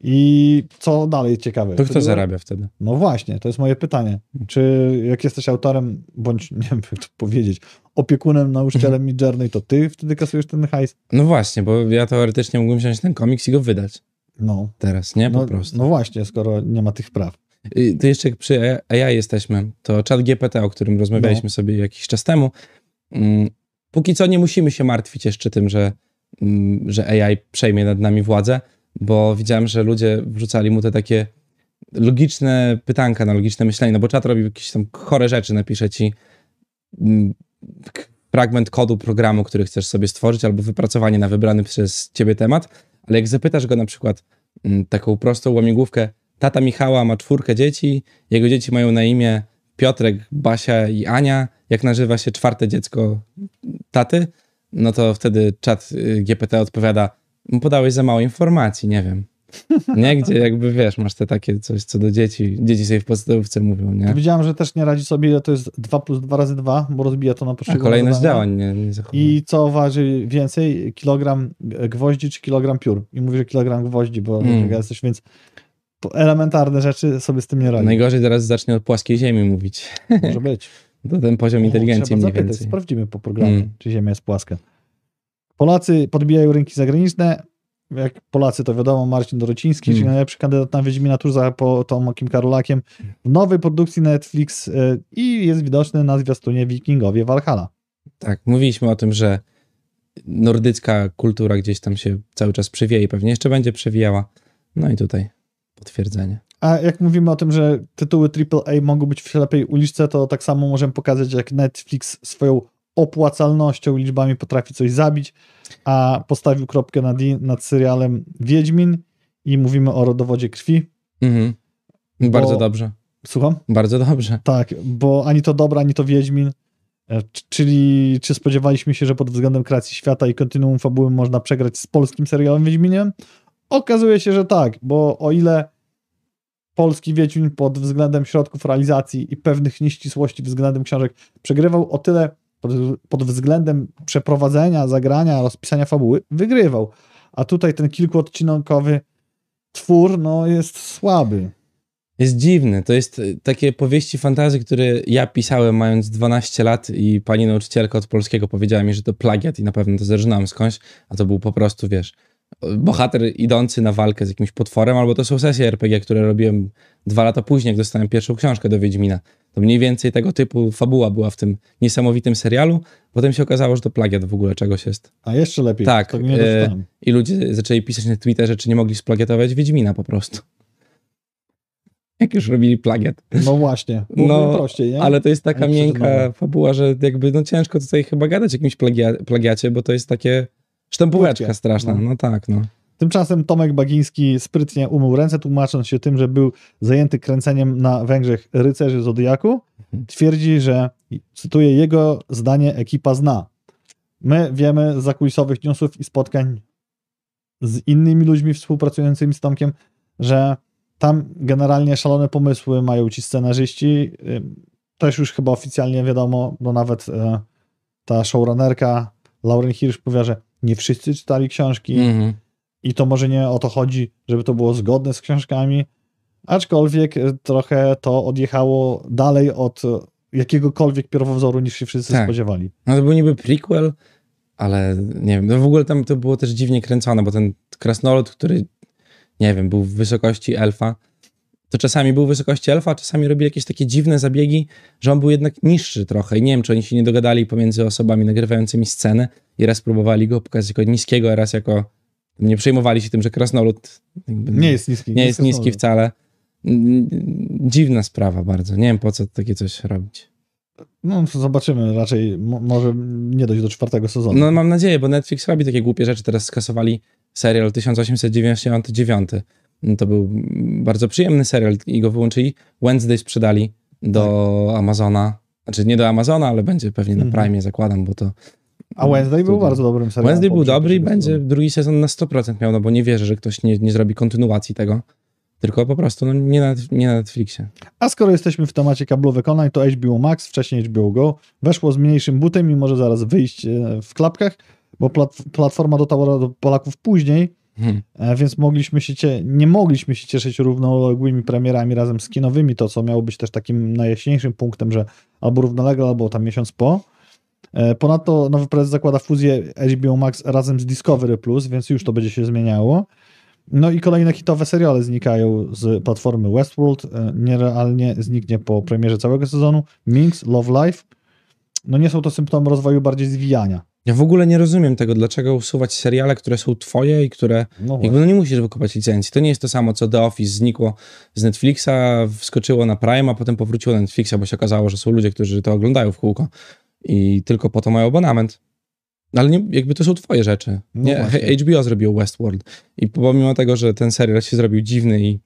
I co dalej ciekawe? to kto Wtedy- zarabia wtedy? No właśnie, to jest moje pytanie. Czy jak jesteś autorem, bądź nie wiem jak to powiedzieć, opiekunem, nauczycielem Midjourney, to ty wtedy kasujesz ten hajs? No właśnie, bo ja teoretycznie mógłbym wziąć ten komiks i go wydać No, teraz, nie? Po no, prostu. no właśnie, skoro nie ma tych praw. To jeszcze przy AI jesteśmy, to chat GPT, o którym rozmawialiśmy No. sobie jakiś czas temu, mm, póki co nie musimy się martwić jeszcze tym, że, mm, że AI przejmie nad nami władzę, bo widziałem, że ludzie wrzucali mu te takie logiczne pytanka na logiczne myślenie, no bo czat robi jakieś tam chore rzeczy, napisze ci mm, fragment kodu programu, który chcesz sobie stworzyć, albo wypracowanie na wybrany przez ciebie temat, ale jak zapytasz go na przykład taką prostą łamigłówkę, tata Michała ma czwórkę dzieci, jego dzieci mają na imię Piotrek, Basia i Ania, jak nazywa się czwarte dziecko taty, no to wtedy czat y, GPT odpowiada, podałeś za mało informacji, nie wiem. Nie, gdzie jakby wiesz, masz te takie coś co do dzieci, dzieci sobie w podstawówce mówią, nie? Widziałem, że też nie radzi sobie, ile to jest 2 plus 2 razy 2, bo rozbija to na poszczególne kolejność zadania. działań nie, nie zachowuje. I co waży więcej, kilogram gwoździ czy kilogram piór? I mówi, że kilogram gwoździ, bo Mm. jesteś, więc elementarne rzeczy sobie z tym nie radzi. Najgorzej teraz zacznie o płaskiej ziemi mówić. Może być. To ten poziom inteligencji Trzeba mniej zapytać, więcej. sprawdzimy po programie, Mm. czy Ziemia jest płaska. Polacy podbijają rynki zagraniczne. Jak Polacy to wiadomo, Marcin Dorociński, Mm. czyli najlepszy kandydat na Wiedźmina tuż za po Tomakiem Karolakiem w nowej produkcji Netflix y, i jest widoczny na zwiastunie Wikingowie Valhalla. Tak, mówiliśmy o tym, że nordycka kultura gdzieś tam się cały czas przewija i pewnie jeszcze będzie przewijała. No i tutaj potwierdzenie. A jak mówimy o tym, że tytuły AAA mogą być w ślepej uliczce, to tak samo możemy pokazać, jak Netflix swoją opłacalnością, liczbami potrafi coś zabić, a postawił kropkę nad, nad serialem Wiedźmin i mówimy o rodowodzie krwi. Mhm. Bardzo Bo- dobrze. Słucham? Bardzo dobrze. Tak, bo ani to dobra, ani to Wiedźmin. E, Czyli czy spodziewaliśmy się, że pod względem kreacji świata i kontynuum fabuły można przegrać z polskim serialem Wiedźminem? Okazuje się, że tak, bo o ile polski Wiedźmin pod względem środków realizacji i pewnych nieścisłości względem książek przegrywał, o tyle pod, pod względem przeprowadzenia, zagrania, rozpisania fabuły wygrywał. A tutaj ten kilkuodcinkowy twór no, jest słaby. Jest dziwny. To jest y, takie powieści fantazji, które ja pisałem mając 12 lat i pani nauczycielka od polskiego powiedziała mi, że to plagiat i na pewno to zerżnąłem skądś, a to był po prostu, wiesz, bohater idący na walkę z jakimś potworem, albo to są sesje RPG, które robiłem dwa lata później, jak dostałem pierwszą książkę do Wiedźmina. To mniej więcej tego typu fabuła była w tym niesamowitym serialu. Potem się okazało, że to plagiat w ogóle czegoś jest. A jeszcze lepiej. Tak, nie e. I ludzie zaczęli pisać na Twitterze, czy nie mogli splagiatować Wiedźmina po prostu. Jak już robili plagiat. No właśnie, No, prościej, nie? Ale to jest taka miękka fabuła, że jakby no ciężko tutaj chyba gadać o jakimś plagia plagiacie, bo to jest takie sztampóweczka Krótkie, straszna. no. No. tak, no. Tymczasem Tomek Bagiński sprytnie umył ręce, tłumacząc się tym, że był zajęty kręceniem na Węgrzech rycerzy Zodiaku. Twierdzi, że, cytuję, jego zdanie ekipa zna. My wiemy z zakulisowych newsów i spotkań z innymi ludźmi współpracującymi z Tomkiem, że tam generalnie szalone pomysły mają ci scenarzyści. Też już chyba oficjalnie wiadomo, bo nawet e, ta showrunnerka Lauren Hirsch powie, że nie wszyscy czytali książki, Mhm. i to może nie o to chodzi, żeby to było zgodne z książkami, aczkolwiek e, trochę to odjechało dalej od e, jakiegokolwiek pierwowzoru niż się wszyscy Tak. spodziewali. No to był niby prequel, ale nie wiem, no w ogóle tam to było też dziwnie kręcone, bo ten krasnolud, który, nie wiem, był w wysokości elfa, to czasami był w wysokości elfa, a czasami robili jakieś takie dziwne zabiegi, że on był jednak niższy trochę i nie wiem, czy oni się nie dogadali pomiędzy osobami nagrywającymi scenę i raz próbowali go pokazać jako niskiego, a raz jako nie przejmowali się tym, że krasnolud Nie jest niski. nie jest niski wcale. Mm, Dziwna sprawa bardzo. Nie wiem, po co takie coś robić. No zobaczymy, raczej mo- może nie dojść do czwartego sezonu. No mam nadzieję, bo Netflix robi takie głupie rzeczy. Teraz skasowali serial 1899. To był bardzo przyjemny serial i go wyłączyli. Wednesday sprzedali do Amazona. Znaczy nie do Amazona, ale będzie pewnie na Mhm. Prime, zakładam, bo to... A Wednesday był bardzo dobrym serialem. Wednesday był dobry i będzie drugi sezon na 100% miał, no bo nie wierzę, że ktoś nie, nie zrobi kontynuacji tego. Tylko po prostu no, nie, na, nie na Netflixie. A skoro jesteśmy w temacie kablówek online, to HBO Max, wcześniej HBO Go, weszło z mniejszym butem i może zaraz wyjść e, w klapkach, bo plat platforma dotarła do Polaków później, Hmm. E, więc mogliśmy się cie... nie mogliśmy się cieszyć równoległymi premierami razem z kinowymi, to co miało być też takim najjaśniejszym punktem, że albo równolegle, albo tam miesiąc po. E, Ponadto nowy prezes zakłada fuzję HBO Max razem z Discovery Plus, więc już to będzie się zmieniało. No i kolejne hitowe seriale znikają z platformy Westworld. E, Nierealnie zniknie po premierze całego sezonu. Minx, Love Life. No nie są to symptomy rozwoju, bardziej zwijania. Ja w ogóle nie rozumiem tego, dlaczego usuwać seriale, które są twoje i które No Jakby no nie musisz wykupać licencji. To nie jest to samo, co The Office znikło z Netflixa, wskoczyło na Prime, a potem powróciło na Netflixa, bo się okazało, że są ludzie, którzy to oglądają w kółko i tylko po to mają abonament. Ale nie, jakby to są twoje rzeczy. No Nie, właśnie. HBO zrobiło Westworld i pomimo tego, że ten serial się zrobił dziwny i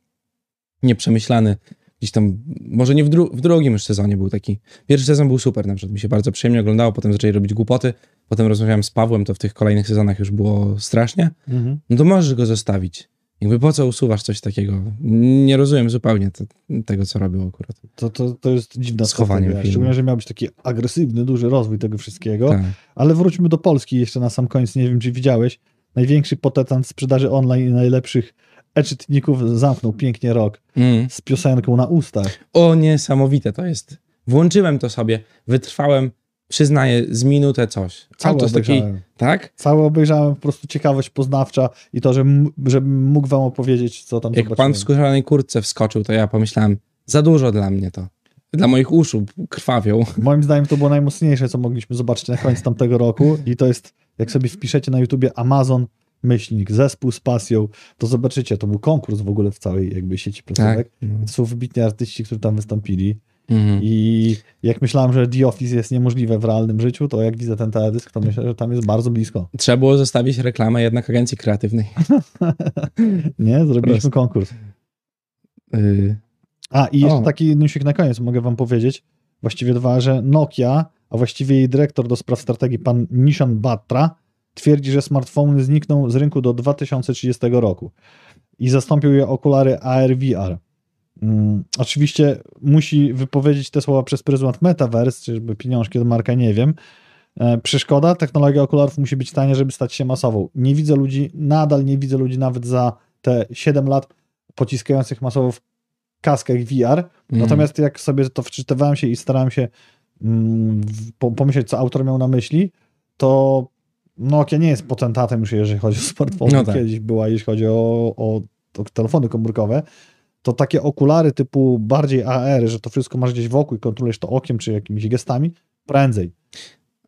nieprzemyślany, gdzieś tam, może nie w, dru- w drugim już sezonie był taki. Pierwszy sezon był super, na przykład mi się bardzo przyjemnie oglądało, potem zaczęli robić głupoty, potem rozmawiałem z Pawłem, to w tych kolejnych sezonach już było strasznie Mhm. no to możesz go zostawić. Jakby po co usuwasz coś takiego? Nie rozumiem zupełnie te, tego, co robił akurat. To, to, to jest dziwna Schowanie filmu. Szczególnie, że miał być taki agresywny, duży rozwój tego wszystkiego. Tak. Ale wróćmy do Polski jeszcze na sam koniec. Nie wiem, czy widziałeś. Największy potentat sprzedaży online i najlepszych e-czytników zamknął pięknie rok Mm. z piosenką na ustach. O, niesamowite to jest. Włączyłem to sobie, wytrwałem, przyznaję, z minutę coś. Cały to taki, obejrzałem. tak? Cały obejrzałem, po prostu ciekawość poznawcza i to, że żebym mógł wam opowiedzieć, co tam Jak pan zobaczyłem. w skórzanej kurtce wskoczył, to ja pomyślałem, za dużo dla mnie to. Dla moich uszu krwawią. Moim zdaniem to było najmocniejsze, co mogliśmy zobaczyć na koniec tamtego roku i to jest, jak sobie wpiszecie na YouTubie Amazon myślnik, zespół z pasją, to zobaczycie, to był konkurs w ogóle w całej jakby sieci placówek. No. To są wybitni artyści, którzy tam wystąpili Mhm. i jak myślałem, że The Office jest niemożliwe w realnym życiu, to jak widzę ten teledysk, to myślę, że tam jest bardzo blisko. Trzeba było zostawić reklamę jednak agencji kreatywnej. Nie? Zrobiliśmy Proste. konkurs. Yy, A, i jeszcze O. taki newsik na koniec mogę wam powiedzieć. Właściwie dwa, że Nokia, a właściwie jej dyrektor do spraw strategii, pan Nishan Batra, twierdzi, że smartfony znikną z rynku do 2030 roku i zastąpią je okulary AR-VR. Mm, oczywiście musi wypowiedzieć te słowa przez pryzmat Metaverse, czyżby pieniążki od marka, nie wiem. E, przeszkoda, technologia okularów musi być tania, żeby stać się masową. Nie widzę ludzi, nadal nie widzę ludzi nawet za te 7 lat pociskających masowo w kaskach VR. mm. Natomiast jak sobie to wczytywałem się i starałem się mm, pomyśleć, co autor miał na myśli, to Nokia nie jest potentatem już, jeżeli chodzi o smartfony. No tak. Kiedyś była, jeśli chodzi o, o, o telefony komórkowe. To takie okulary typu bardziej AR, że to wszystko masz gdzieś wokół i kontrolujesz to okiem czy jakimiś gestami, prędzej.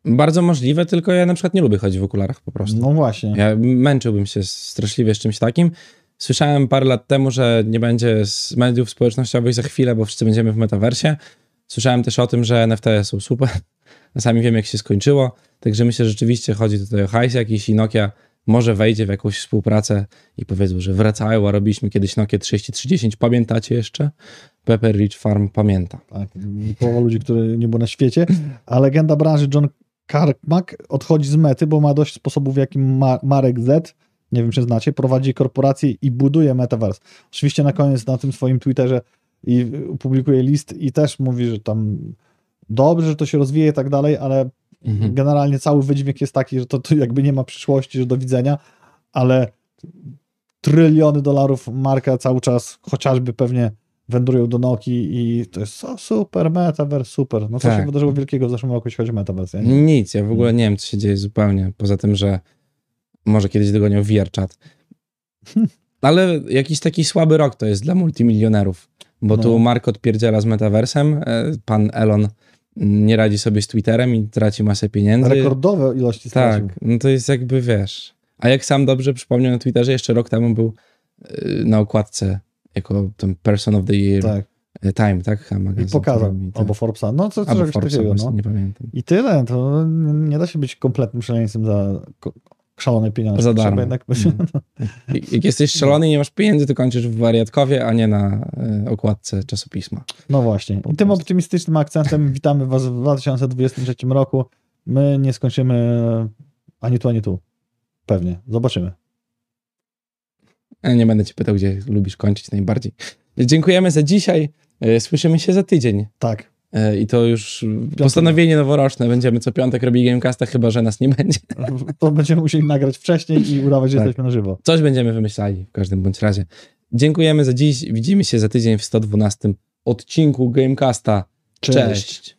Bardzo możliwe, tylko ja na przykład nie lubię chodzić w okularach po prostu. No właśnie. Ja męczyłbym się straszliwie z czymś takim. Słyszałem parę lat temu, że nie będzie z mediów społecznościowych za chwilę, bo wszyscy będziemy w metaversie. Słyszałem też o tym, że NFT są super. Sami wiem, jak się skończyło. Także myślę, że rzeczywiście chodzi tutaj o hajs jakiś i Nokia może wejdzie w jakąś współpracę i powiedzą, że wracają, a robiliśmy kiedyś Nokia 3310. Pamiętacie jeszcze? Pepper Ridge Farm pamięta. Tak, połowa ludzi, który nie było na świecie, a legenda branży John Carmack odchodzi z mety, bo ma dość sposobów, w jakim Ma Marek Z, nie wiem czy znacie, prowadzi korporację i buduje metaverse. Oczywiście na koniec na tym swoim Twitterze i publikuje list i też mówi, że tam dobrze, że to się rozwija i tak dalej, ale mhm. generalnie cały wydźwięk jest taki, że to, to jakby nie ma przyszłości, że do widzenia, ale tryliony dolarów marka cały czas, chociażby pewnie wędrują do Nokii i to jest o, super, metaverse, super. No co tak. się wydarzyło wielkiego w zeszłym roku, jeśli chodzi o metaverse? Ja Nic, ja w ogóle nie wiem, co się dzieje zupełnie, poza tym, że może kiedyś dogonią VR chat. Ale jakiś taki słaby rok to jest dla multimilionerów, bo no. tu Mark odpierdziela z metaversem, e, pan Elon nie radzi sobie z Twitterem i traci masę pieniędzy. Rekordowe ilości stracił. Tak, no to jest jakby, wiesz... A jak sam dobrze przypomniał na Twitterze, jeszcze rok temu był e, na okładce jako ten Person of the Year tak. E, Time, tak? Magazyn, I pokazał, tak. albo Forbesa, no co, coś takiego. No. Nie pamiętam. I tyle, to nie da się być kompletnym szaleńcem za szalone pieniądze. Za darmo. Jednak... Mm. Jak jesteś szalony i nie masz pieniędzy, to kończysz w wariatkowie, a nie na y, okładce czasopisma. No właśnie. I tym optymistycznym akcentem witamy Was w 2023 roku. My nie skończymy ani tu, ani tu. Pewnie. Zobaczymy. Nie będę cię pytał, gdzie lubisz kończyć najbardziej. Dziękujemy za dzisiaj. E, słyszymy się za tydzień. Tak. E, I to już Piątek. postanowienie noworoczne. Będziemy co piątek robić Gamecasta, chyba że nas nie będzie. To będziemy musieli nagrać wcześniej i udawać, że tak. jesteśmy na żywo. Coś będziemy wymyślali w każdym bądź razie. Dziękujemy za dziś. Widzimy się za tydzień w 112 odcinku Gamecasta. Cześć. Cześć.